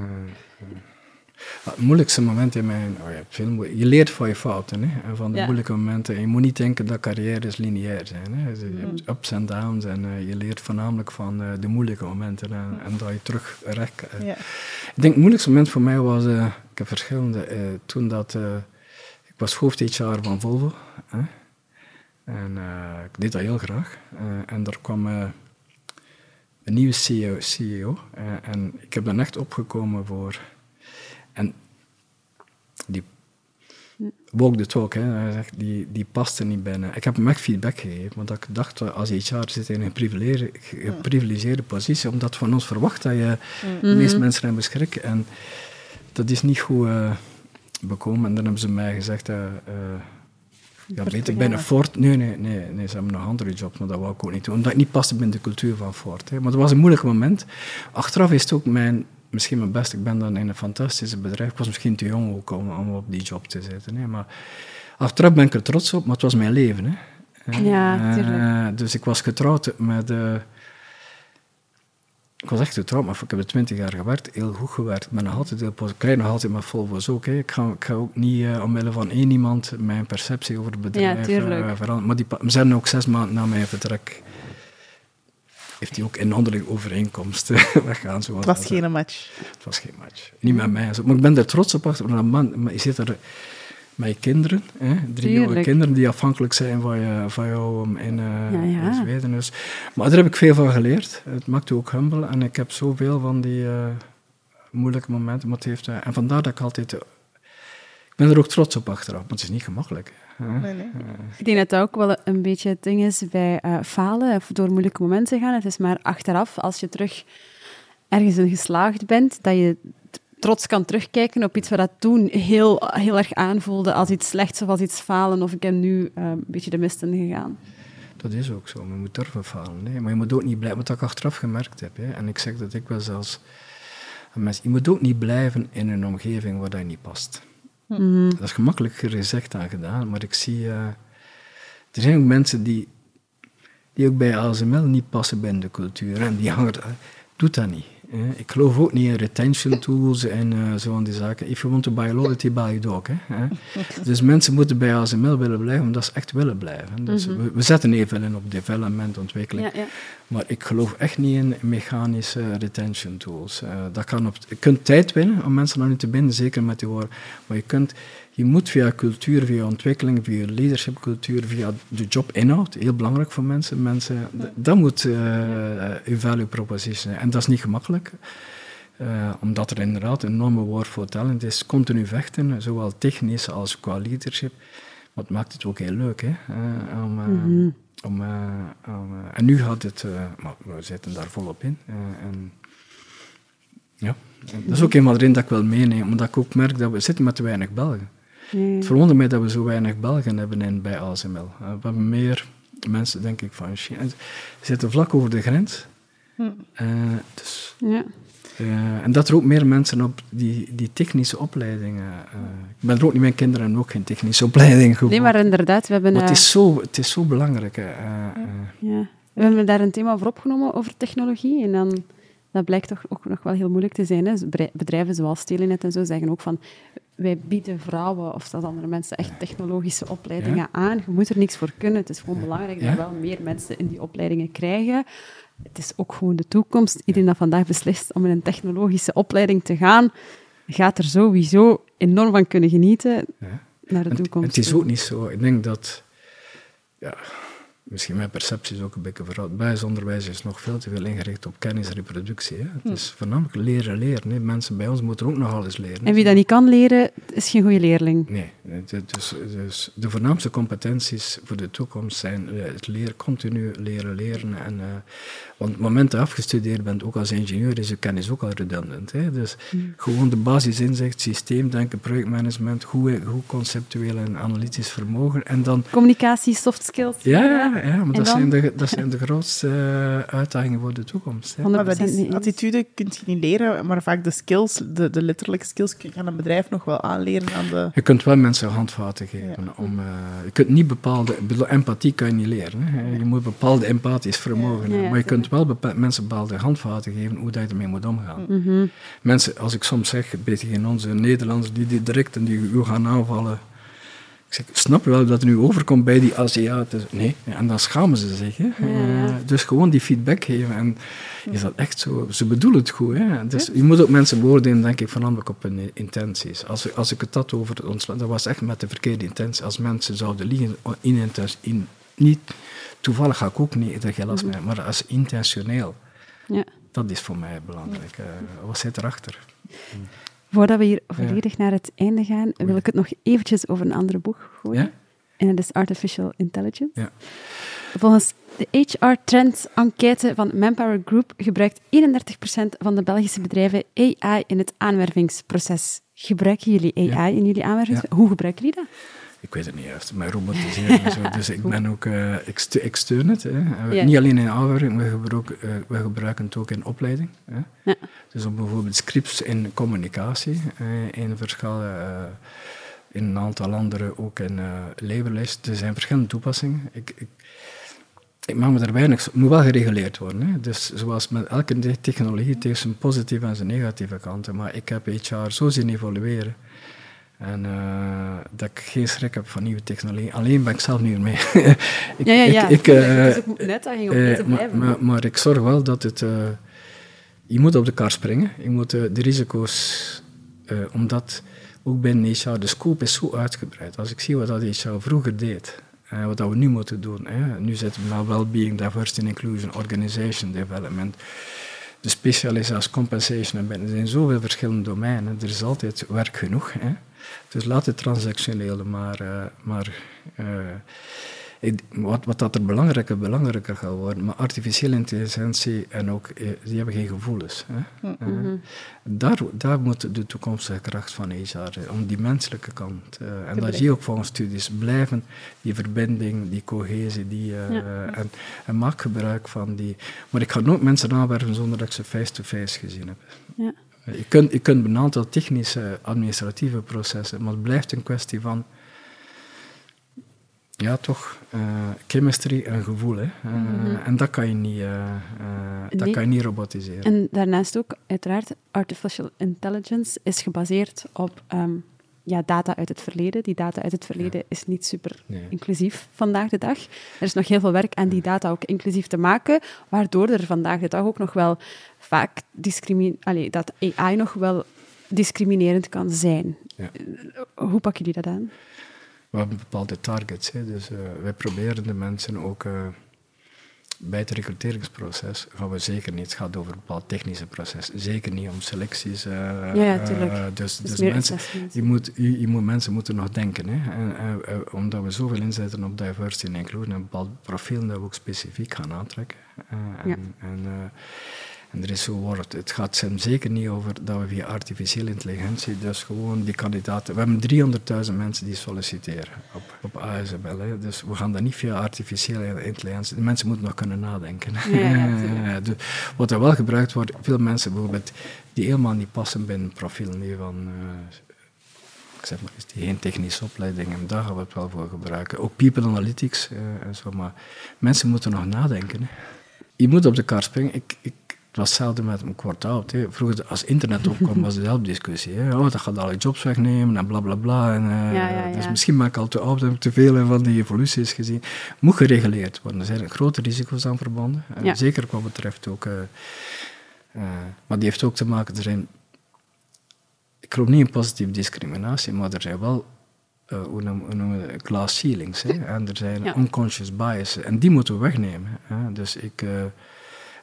het moeilijkste moment in mijn... Oh ja, veel je leert van je fouten hè, en van de moeilijke momenten. En je moet niet denken dat carrières lineair zijn. Hè. Je hebt mm. ups en downs en uh, je leert voornamelijk van uh, de moeilijke momenten en, en dat je terug recht... Uh. Ja. Ik denk het moeilijkste moment voor mij was... ik heb verschillende... toen dat... ik was hoofd HR van Volvo. Hè. En ik deed dat heel graag. en er kwam een nieuwe CEO. CEO en ik heb dan echt opgekomen voor en die walk the talk, hè, die, die paste niet binnen. Ik heb hem echt feedback gegeven, want ik dacht, als HR zit in een geprivilegeerde positie, omdat van ons verwacht dat je de meeste mhm. mensen hebben schrik. En dat is niet goed uh, bekomen. En dan hebben ze mij gezegd, uh, uh, ja, weet ik ben een Ford. Nee, nee, nee, nee, ze hebben nog andere jobs, maar dat wou ik ook niet doen. Omdat het niet paste binnen de cultuur van Ford. Hè. Maar het was een moeilijk moment. Achteraf is het ook mijn misschien mijn best. Ik ben dan in een fantastische bedrijf. Ik was misschien te jong ook om, om op die job te zitten. Hè. Maar achteraf ben ik er trots op, maar het was mijn leven. Hè. Ja, uh, dus ik was getrouwd met... Uh, ik was echt getrouwd, maar ik heb er twintig jaar gewerkt, heel goed gewerkt. Ik ben nog altijd heel positief. Ik nog altijd met Volvo's ook. Hè. Ik, ga, ik ga ook niet uh, omwille van één iemand mijn perceptie over het bedrijf ja, veranderen. Maar die, we zijn ook zes maanden na mijn vertrek heeft hij ook in andere overeenkomsten weggaan. Het was geen match. Het was geen match. Niet met mij. Maar ik ben er trots op. Man, maar je zit er met je kinderen, hè? drie jonge kinderen die afhankelijk zijn van, je, van jou in, uh, ja, ja. in Zweden. Dus. Maar daar heb ik veel van geleerd. Het maakt je ook humble. En ik heb zoveel van die uh, moeilijke momenten. Maar het heeft, uh, en vandaar dat ik altijd... ik ben er ook trots op achteraf, maar het is niet gemakkelijk. Nee, nee. Ik denk dat dat ook wel een beetje het ding is bij uh, falen of door moeilijke momenten gaan. Het is maar achteraf, als je terug ergens in geslaagd bent, dat je trots kan terugkijken op iets wat dat toen heel, heel erg aanvoelde als iets slechts of als iets falen. Of ik heb nu uh, een beetje de mist in gegaan. Dat is ook zo. Je moet durven falen. Nee. Maar je moet ook niet blijven, wat ik achteraf gemerkt heb. Hè. En ik zeg dat ik wel zelfs... Je moet ook niet blijven in een omgeving waar je niet past. Mhm. Dat is gemakkelijker gezegd dan gedaan, maar ik zie... Uh, er zijn ook mensen die, die ook bij ASML niet passen binnen de cultuur. En die hangen... Doet dat niet. Ik geloof ook niet in retention tools en uh, zo van die zaken. If you want to buy loyalty, buy a dog. Hè? dus mensen moeten bij ASML willen blijven omdat ze echt willen blijven. Dus mhm. we, zetten even in op development, ontwikkeling. Ja, ja. Maar ik geloof echt niet in mechanische retention tools. Uh, dat kan op, je kunt tijd winnen om mensen naar u te binden, zeker met die woorden. Maar je kunt je moet via cultuur, via ontwikkeling, via leadershipcultuur, via de jobinhoud, heel belangrijk voor mensen, mensen dat moet uh, uw value proposition zijn. En dat is niet gemakkelijk, uh, omdat er inderdaad een enorme war for talent is. Continu vechten, zowel technisch als qua leadership. Maar het maakt het ook heel leuk, hè. Uh, om, mm om, om en nu gaat het, maar we zitten daar volop in. en Ja, dat is ook eenmaal erin dat ik wil meenemen, omdat ik ook merk dat we zitten met te weinig Belgen. Ja. Het verwondert mij dat we zo weinig Belgen hebben in, bij ASML. Eh, We hebben meer mensen, denk ik, van China. Ze zitten vlak over de grens. Eh, dus, Ja. eh, en dat er ook meer mensen op die, die technische opleidingen. ik ben er ook niet, mijn kinderen hebben ook geen technische opleiding Nee, maar inderdaad, we hebben, Maar het is zo, het is zo belangrijk. ja, we hebben daar een thema voor opgenomen over technologie. En dan, dat blijkt toch ook nog wel heel moeilijk te zijn. Hè. Bedrij- Bedrijven zoals Telenet en zo zeggen ook van... Wij bieden vrouwen of zelfs andere mensen echt technologische opleidingen Ja. aan. Je moet er niks voor kunnen. Het is gewoon belangrijk Ja. dat wel meer mensen in die opleidingen krijgen. Het is ook gewoon de toekomst. Iedereen dat vandaag beslist om in een technologische opleiding te gaan, gaat er sowieso enorm van kunnen genieten Ja. naar de toekomst. Het is ook niet zo. Ik denk dat, ja, misschien mijn perceptie is ook een beetje veranderd. Bijzonderwijs is nog veel te veel ingericht op kennisreproductie. Hè. Hm. Het is voornamelijk leren, leren. Hè. Mensen bij ons moeten ook nog alles leren. En wie dat niet kan leren, is geen goede leerling. Nee, dus, dus de voornaamste competenties voor de toekomst zijn eh, het leren, continu leren, leren. En, eh, want op het moment dat je afgestudeerd bent, ook als ingenieur, is je kennis ook al redundant. Hè? Dus gewoon de basisinzicht, systeemdenken, projectmanagement, goed, goed conceptueel en analytisch vermogen. En dan Communicatie, soft skills. ja, ja, ja, maar dat dan? zijn, de, dat zijn de grootste eh, uitdagingen voor de toekomst. Hè. 100% Maar die attitude kun je niet leren, maar vaak de skills, de, de letterlijke skills, kan een bedrijf nog wel aanleren aan de... Je kunt wel mensen handvaten geven. Om, eh, je kunt niet bepaalde... Empathie kan je niet leren. Hè. Je moet bepaalde empathisch vermogen hebben. Ja, ja, maar je kunt wel bepa- mensen bepaalde handvaten geven hoe dat je ermee moet omgaan. Mhm. Mensen, als ik soms zeg, een beetje in onze Nederlanders, die, die direct en die u gaan aanvallen... Ik zeg, snap je wel dat het nu overkomt bij die Aziaten? Nee, en dan schamen ze zich. Hè. ja. Eh, dus gewoon die feedback geven. En is dat echt zo? Ze bedoelen het goed. Hè. Dus je moet ook mensen beoordelen, denk ik, voornamelijk op hun intenties. Als, ik- als ik het had over ons dat was echt met de verkeerde intentie. Als mensen zouden liegen, in, in, niet, toevallig ga ik ook niet last mee, hebben, maar als intentioneel. Ja. Dat is voor mij belangrijk. Eh, wat zit erachter? Voordat we hier volledig naar het einde gaan, wil ik het nog eventjes over een andere boek gooien. Ja? En dat is Artificial Intelligence. Ja. Volgens de HR Trends enquête van Manpower Group gebruikt 31% van de Belgische bedrijven AI in het aanwervingsproces. Gebruiken jullie AI in jullie aanwervingsproces? Hoe gebruiken jullie dat? Ik weet het niet juist, maar robotiseren en zo. Dus ik ben ook, eh, ik, stu- ik steun het. Hè. Ja. Niet alleen in aanwerving, we gebruiken, eh, we gebruiken het ook in opleiding. Hè. Ja. Dus om bijvoorbeeld scripts in communicatie, eh, in verschillende, eh, in een aantal andere ook in eh leverlijst. Er zijn verschillende toepassingen. Ik, ik, ik maak me er weinig... Het moet wel gereguleerd worden. Hè. Dus zoals met elke te- technologie, het heeft zijn positieve en zijn negatieve kanten. Maar ik heb HR zo zien evolueren. En eh, dat ik geen schrik heb van nieuwe technologie. Alleen ben ik zelf niet mee. ik, Ja, ja, ja. Ik, ik, Het eh, ook een uitdaging om eh, maar, maar, maar ik zorg wel dat het... je moet op de kar springen. Je moet de risico's... omdat ook binnen HR, de scope is zo uitgebreid. Als ik zie wat dat HR vroeger deed... en wat dat we nu moeten doen. Hè. Nu zitten we naar well-being, diversity and inclusion, organization development... De specialisatie, compensation en er zijn zoveel verschillende domeinen. Er is altijd werk genoeg. Hè. Dus laat het transactionele maar... eh, maar eh, wat, wat dat er belangrijker, belangrijker gaat worden. Maar artificiële intelligentie en ook, eh, die hebben geen gevoelens. Hè. Eh, daar, daar moet de toekomstige kracht van HR, om die menselijke kant. en dat zie je ook volgens studies, blijven die verbinding, die cohesie, die, en, en maak gebruik van die... Maar ik ga nooit mensen aanwerven zonder dat ik ze face-to-face gezien heb. Ja. Je kunt, je kunt een aantal technische, administratieve processen, maar het blijft een kwestie van, ja toch, eh, chemistry en gevoel. Hè. Eh, En dat kan je niet, eh, eh, dat kan je niet robotiseren. En daarnaast ook, uiteraard, artificial intelligence is gebaseerd op ehm, ja, data uit het verleden. Die data uit het verleden is niet super Nee. inclusief vandaag de dag. Er is nog heel veel werk aan die data ook inclusief te maken, waardoor er vandaag de dag ook nog wel vaak Allee, dat AI nog wel discriminerend kan zijn. Ja. Hoe pakken jullie dat aan? We hebben bepaalde targets. Hè. Dus eh, wij proberen de mensen ook eh, bij het recruteringsproces gaan we zeker niet. Het gaat over een bepaald technische proces. Zeker niet om selecties. eh, ja, eh, tuurlijk. dus Dus dus mensen, je moet, je, je moet, mensen moeten nog denken. Hè. En, eh, eh, omdat we zoveel inzetten op diversity en inclusion, een bepaald profiel dat we ook specifiek gaan aantrekken. Eh, en, Ja. en, eh, En er is zo woord. Het gaat hem zeker niet over dat we via artificiële intelligentie, dus gewoon die kandidaten. We hebben 300.000 mensen die solliciteren op, op ASML. Hè. Dus we gaan dat niet via artificiële intelligentie. De mensen moeten nog kunnen nadenken. Ja, dus wat er wel gebruikt wordt, veel mensen bijvoorbeeld die helemaal niet passen binnen het profiel nu van. Uh, ik zeg maar die geen technische opleiding hebben, daar gaan we het wel voor gebruiken. Ook people analytics uh, en zo, maar mensen moeten nog nadenken. Hè. Je moet op de kar springen. Ik, ik het was hetzelfde met een kwart oud. Hè. Vroeger, als internet opkwam, was dezelfde discussie. Hè. Oh, dat gaat alle jobs wegnemen en bla bla bla. En, uh, ja, ja, ja. Dus misschien ben ik al te oud, heb ik te veel van die evoluties gezien. Moet gereguleerd worden. Er zijn grote risico's aan verbonden. Uh, zeker wat betreft ook. Uh, maar die heeft ook te maken, er zijn. Ik geloof niet in positieve discriminatie, maar er zijn wel. hoe noemen we glass ceilings. Hè. En er zijn unconscious biases. En die moeten we wegnemen. Hè. Dus ik.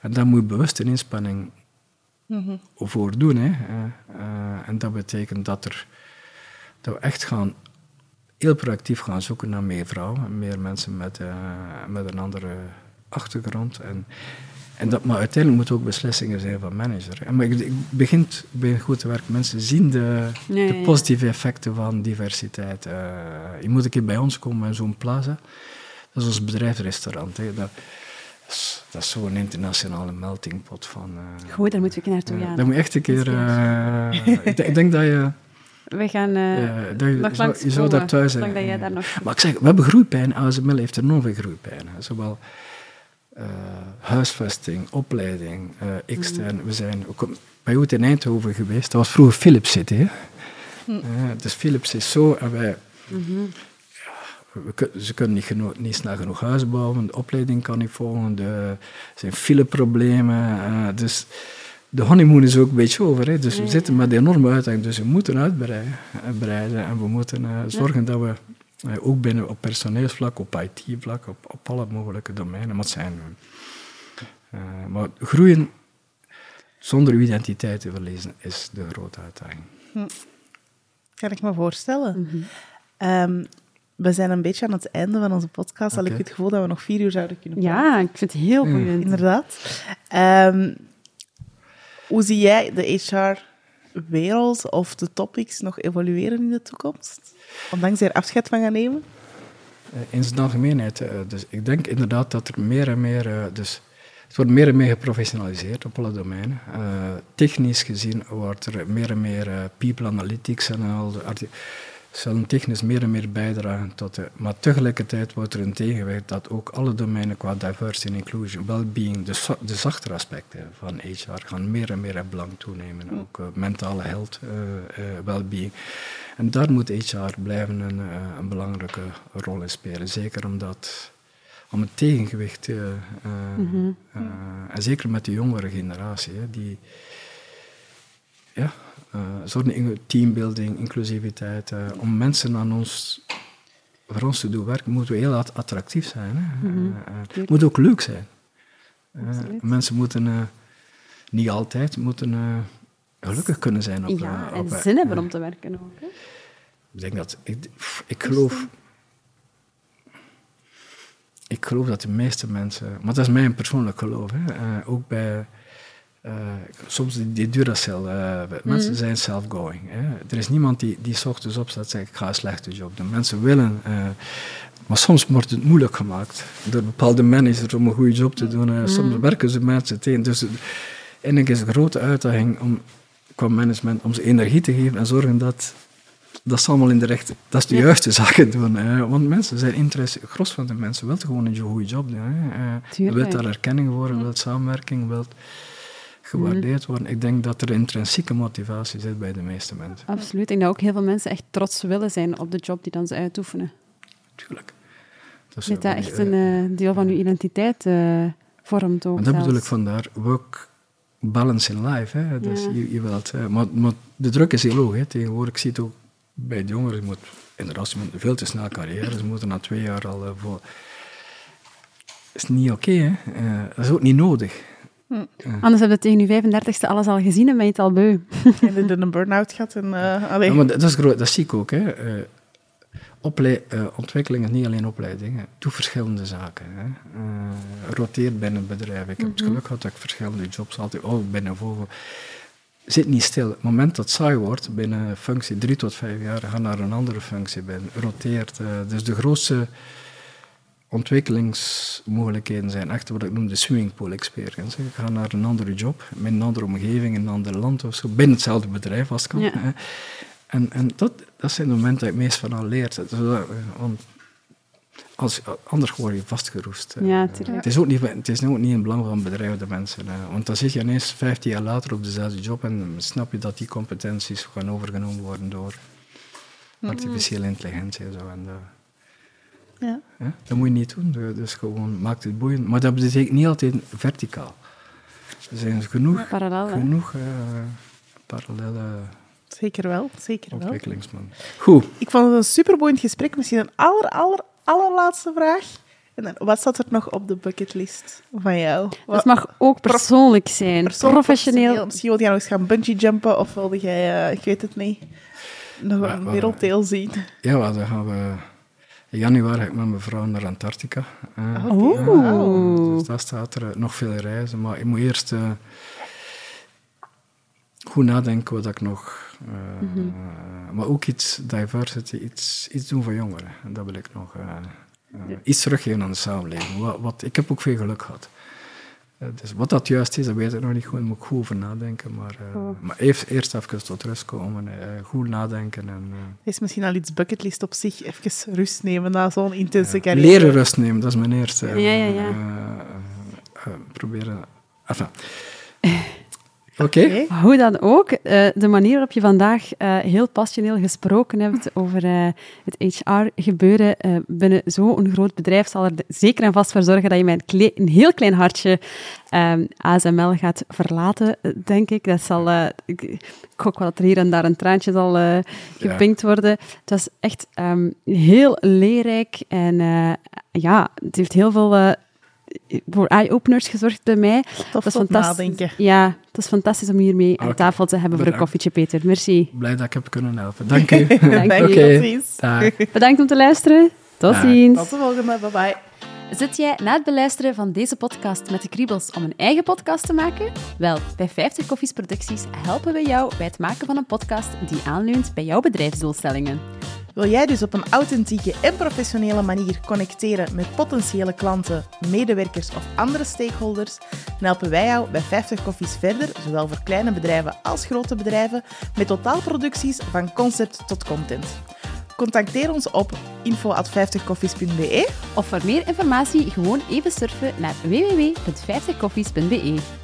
En daar moet je bewust een inspanning mm voor doen. Hè. Uh, uh, en dat betekent dat, er, dat we echt gaan, heel proactief gaan zoeken naar meer vrouwen, meer mensen met, uh, met een andere achtergrond. En, en dat, maar uiteindelijk moeten ook beslissingen zijn van manager. En maar ik, begint bij goed te werken. Mensen zien de, nee, de positieve effecten van diversiteit. je moet een keer bij ons komen in zo'n plaza. Dat is ons bedrijfsrestaurant. Hè. Dat, dat is zo'n internationale melting pot van... Uh, Goed, daar moeten we naartoe gaan. daar moet je echt een keer... Uh, ik, ik, denk dat je... We gaan uh, dat je, nog langs je zou daar thuis zijn. dat jij daar nog... Maar ik zeg, we hebben groeipijn. ASML heeft enorm veel groeipijn. Zowel huisvesting, opleiding, extern. Mm. We zijn ook bij jou in Eindhoven geweest. Dat was vroeger Philips City. Hè? Mm. dus Philips is zo en wij... Mm -hmm ze kunnen niet, niet, snel genoeg huis bouwen, de opleiding kan niet volgen, er zijn fileproblemen. Uh, dus de honeymoon is ook een beetje over. Hè. Dus we zitten met enorme uitdagingen. Dus we moeten uitbreiden en we moeten uh, zorgen dat we uh, ook binnen op personeelsvlak, op IT-vlak, op, op alle mogelijke domeinen, maar zijn maar groeien zonder uw identiteit te verliezen is de grote uitdaging. Hm. Kan ik me voorstellen. Mm -hmm. We zijn een beetje aan het einde van onze podcast. Okay. Al ik het gevoel dat we nog vier uur zouden kunnen praten. Ja, ik vind het heel goed. Inderdaad. Um, hoe zie jij de HR-wereld of de topics nog evolueren in de toekomst? Ondanks er afscheid van gaan nemen? Uh, in zijn algemeenheid. Uh, dus ik denk inderdaad dat er meer en meer... Uh, dus het wordt meer en meer geprofessionaliseerd op alle domeinen. technisch gezien wordt er meer en meer people analytics en al de zullen technisch meer en meer bijdragen tot de... Maar tegelijkertijd wordt er een tegenwicht dat ook alle domeinen qua diversity en inclusion, well-being, de, de zachtere aspecten van HR gaan meer en meer in belang toenemen. Ook uh, mentale health, uh, uh, well-being. En daar moet HR blijven een, een, belangrijke rol in spelen. Zeker omdat om het tegengewicht, mm -hmm. en zeker met de jongere generatie, die ja, zorgen teambuilding, inclusiviteit. Uh, om mensen aan ons, voor ons te doen werken, moeten we heel attractief zijn. Hè? Mm -hmm. uh, moet ook leuk zijn. mensen moeten niet altijd moeten, gelukkig kunnen zijn. Op, ja, en zin hebben om te werken ook. Hè? Ik denk dat, ik, ik geloof... Ik geloof dat de meeste mensen, maar dat is mijn persoonlijk geloof, hè, ook bij uh, soms die, die Duracell, uh, mensen mm. zijn self-going. Er is niemand die, die s ochtends opstaat en zegt, ik ga een slechte job doen. Mensen willen, uh, maar soms wordt het moeilijk gemaakt door bepaalde managers om een goede job te doen. Mm. Soms werken ze mensen tegen. Dus eigenlijk is een grote uitdaging om, qua management om ze energie te geven en zorgen dat dat is allemaal in de rechte, dat is de ja. juiste zaken doen. Hè. Want mensen zijn interesse, gros van de mensen wil gewoon een goede job doen. Hè. Wilt daar erkenning voor, wilt samenwerking, wilt gewaardeerd worden. Ik denk dat er intrinsieke motivatie zit bij de meeste mensen. Absoluut. Ik denk dat ook heel veel mensen echt trots willen zijn op de job die dan ze uitoefenen. Tuurlijk. Dat is dat echt een uh, deel van uw identiteit uh, vormt ook. En dat bedoel ik vandaar, work balance in life. Hè. Dus je, je wilt, uh, maar, maar, de druk is heel hoog. Hè. Tegenwoordig zie je het ook bij de jongeren. Je moet, inderdaad, ze moeten veel te snel carrière. Ze moeten na twee jaar al voor... Dat is niet oké, okay, hè. dat is ook niet nodig. Anders heb je tegen je 35ste alles al gezien en ben je het al beu. en in een burn-out gehad. En, uh, ja, maar dat, is groot, dat zie ik ook. Hè. Uh, oplei- eh, ontwikkeling is niet alleen opleiding. hè. Doe verschillende zaken. Hè. Eh, roteer binnen het bedrijf. Ik heb het geluk gehad dat ik verschillende jobs altijd ook binnen Volvo. Zit niet stil. Op het moment dat het saai wordt, binnen een functie drie tot vijf jaar, ga naar een andere functie binnen. Roteert. eh, dus de grootste ontwikkelingsmogelijkheden zijn echt wat ik noem de swimmingpool experience. Ik ga naar een andere job, met een andere omgeving, in een ander land of zo, binnen hetzelfde bedrijf als het kan. Ja. En, en dat, dat zijn de momenten dat je het meest van al wel, eh, Want als, anders word je vastgeroest. Ja, tuurlijk. Het is ook niet, het is ook niet in het belang van bedrijf, de mensen. hè. Want dan zit je ineens 15 jaar later op dezelfde job en dan snap je dat die competenties gaan overgenomen worden door artificiële intelligentie en zo. En dat, Ja. dat moet je niet doen. Dus- gewoon maakt het boeiend. Maar dat betekent niet altijd verticaal. Er zijn genoeg, Parallel, genoeg eh, parallele Zeker wel, zeker wel. ontwikkelingsman. Goed. Ik vond het een superboeiend gesprek. Misschien een aller, aller, allerlaatste vraag. En dan, wat staat er nog op de bucketlist van jou? Dat Wat, mag ook persoonlijk zijn, persoonlijk, professioneel. Misschien wil jij nog eens gaan bungee jumpen of wilde jij, eh, ik weet het niet, nog Maar- een werelddeel zien? Ja, dan gaan we... In januari ga ik met mijn vrouw naar Antarctica. Dus daar staat er nog veel reizen. Maar ik moet eerst eh, goed nadenken wat ik nog... eh, Mhm. Maar ook iets diversity, iets, iets doen voor jongeren. En dat wil ik nog... eh, Iets teruggeven aan de samenleving. Wat, wat, ik heb ook veel geluk gehad. Dus wat dat juist is, dat weet ik nog niet goed. Daar moet ik goed over nadenken. Maar, eh, Oh. maar eerst, eerst even tot rust komen. eh, goed nadenken en... eh, Is misschien al iets bucketlist op zich. Even rust nemen na zo'n intense carrière. Leren rust nemen, dat is mijn eerste. Ja, ja, ja. proberen. Enfin. Oké. Hoe dan ook, eh, de manier waarop je vandaag eh, heel passioneel gesproken hebt over eh, het HR-gebeuren eh, binnen zo'n groot bedrijf zal er zeker en vast voor zorgen dat je met een, heel klein hartje ehm, ASML gaat verlaten, denk ik. Dat zal, eh, ik, hoop wel dat er hier en daar een traantje zal eh, gepinkt worden. Het was echt ehm, heel leerrijk en eh, ja, het heeft heel veel... eh, voor eye-openers gezorgd bij mij. Tof Dat is fantastisch. nadenken. Ja, het is fantastisch om hiermee aan Oké, tafel te hebben voor een koffietje, Peter. Merci. Blij dat ik heb kunnen helpen. Dank u. Dank ziens. Dag. Bedankt om te luisteren. Tot Dag. ziens. Tot de volgende, bye bye. Zit jij na het beluisteren van deze podcast met de kriebels om een eigen podcast te maken? Wel, bij 50 Koffies Producties helpen we jou bij het maken van een podcast die aanleunt bij jouw bedrijfsdoelstellingen. Wil jij dus op een authentieke en professionele manier connecteren met potentiële klanten, medewerkers of andere stakeholders? Dan helpen wij jou bij 50 Koffies verder, zowel voor kleine bedrijven als grote bedrijven, met totaalproducties van concept tot content. Contacteer ons op info@50koffies.be Of voor meer informatie gewoon even surfen naar www.50koffies.be.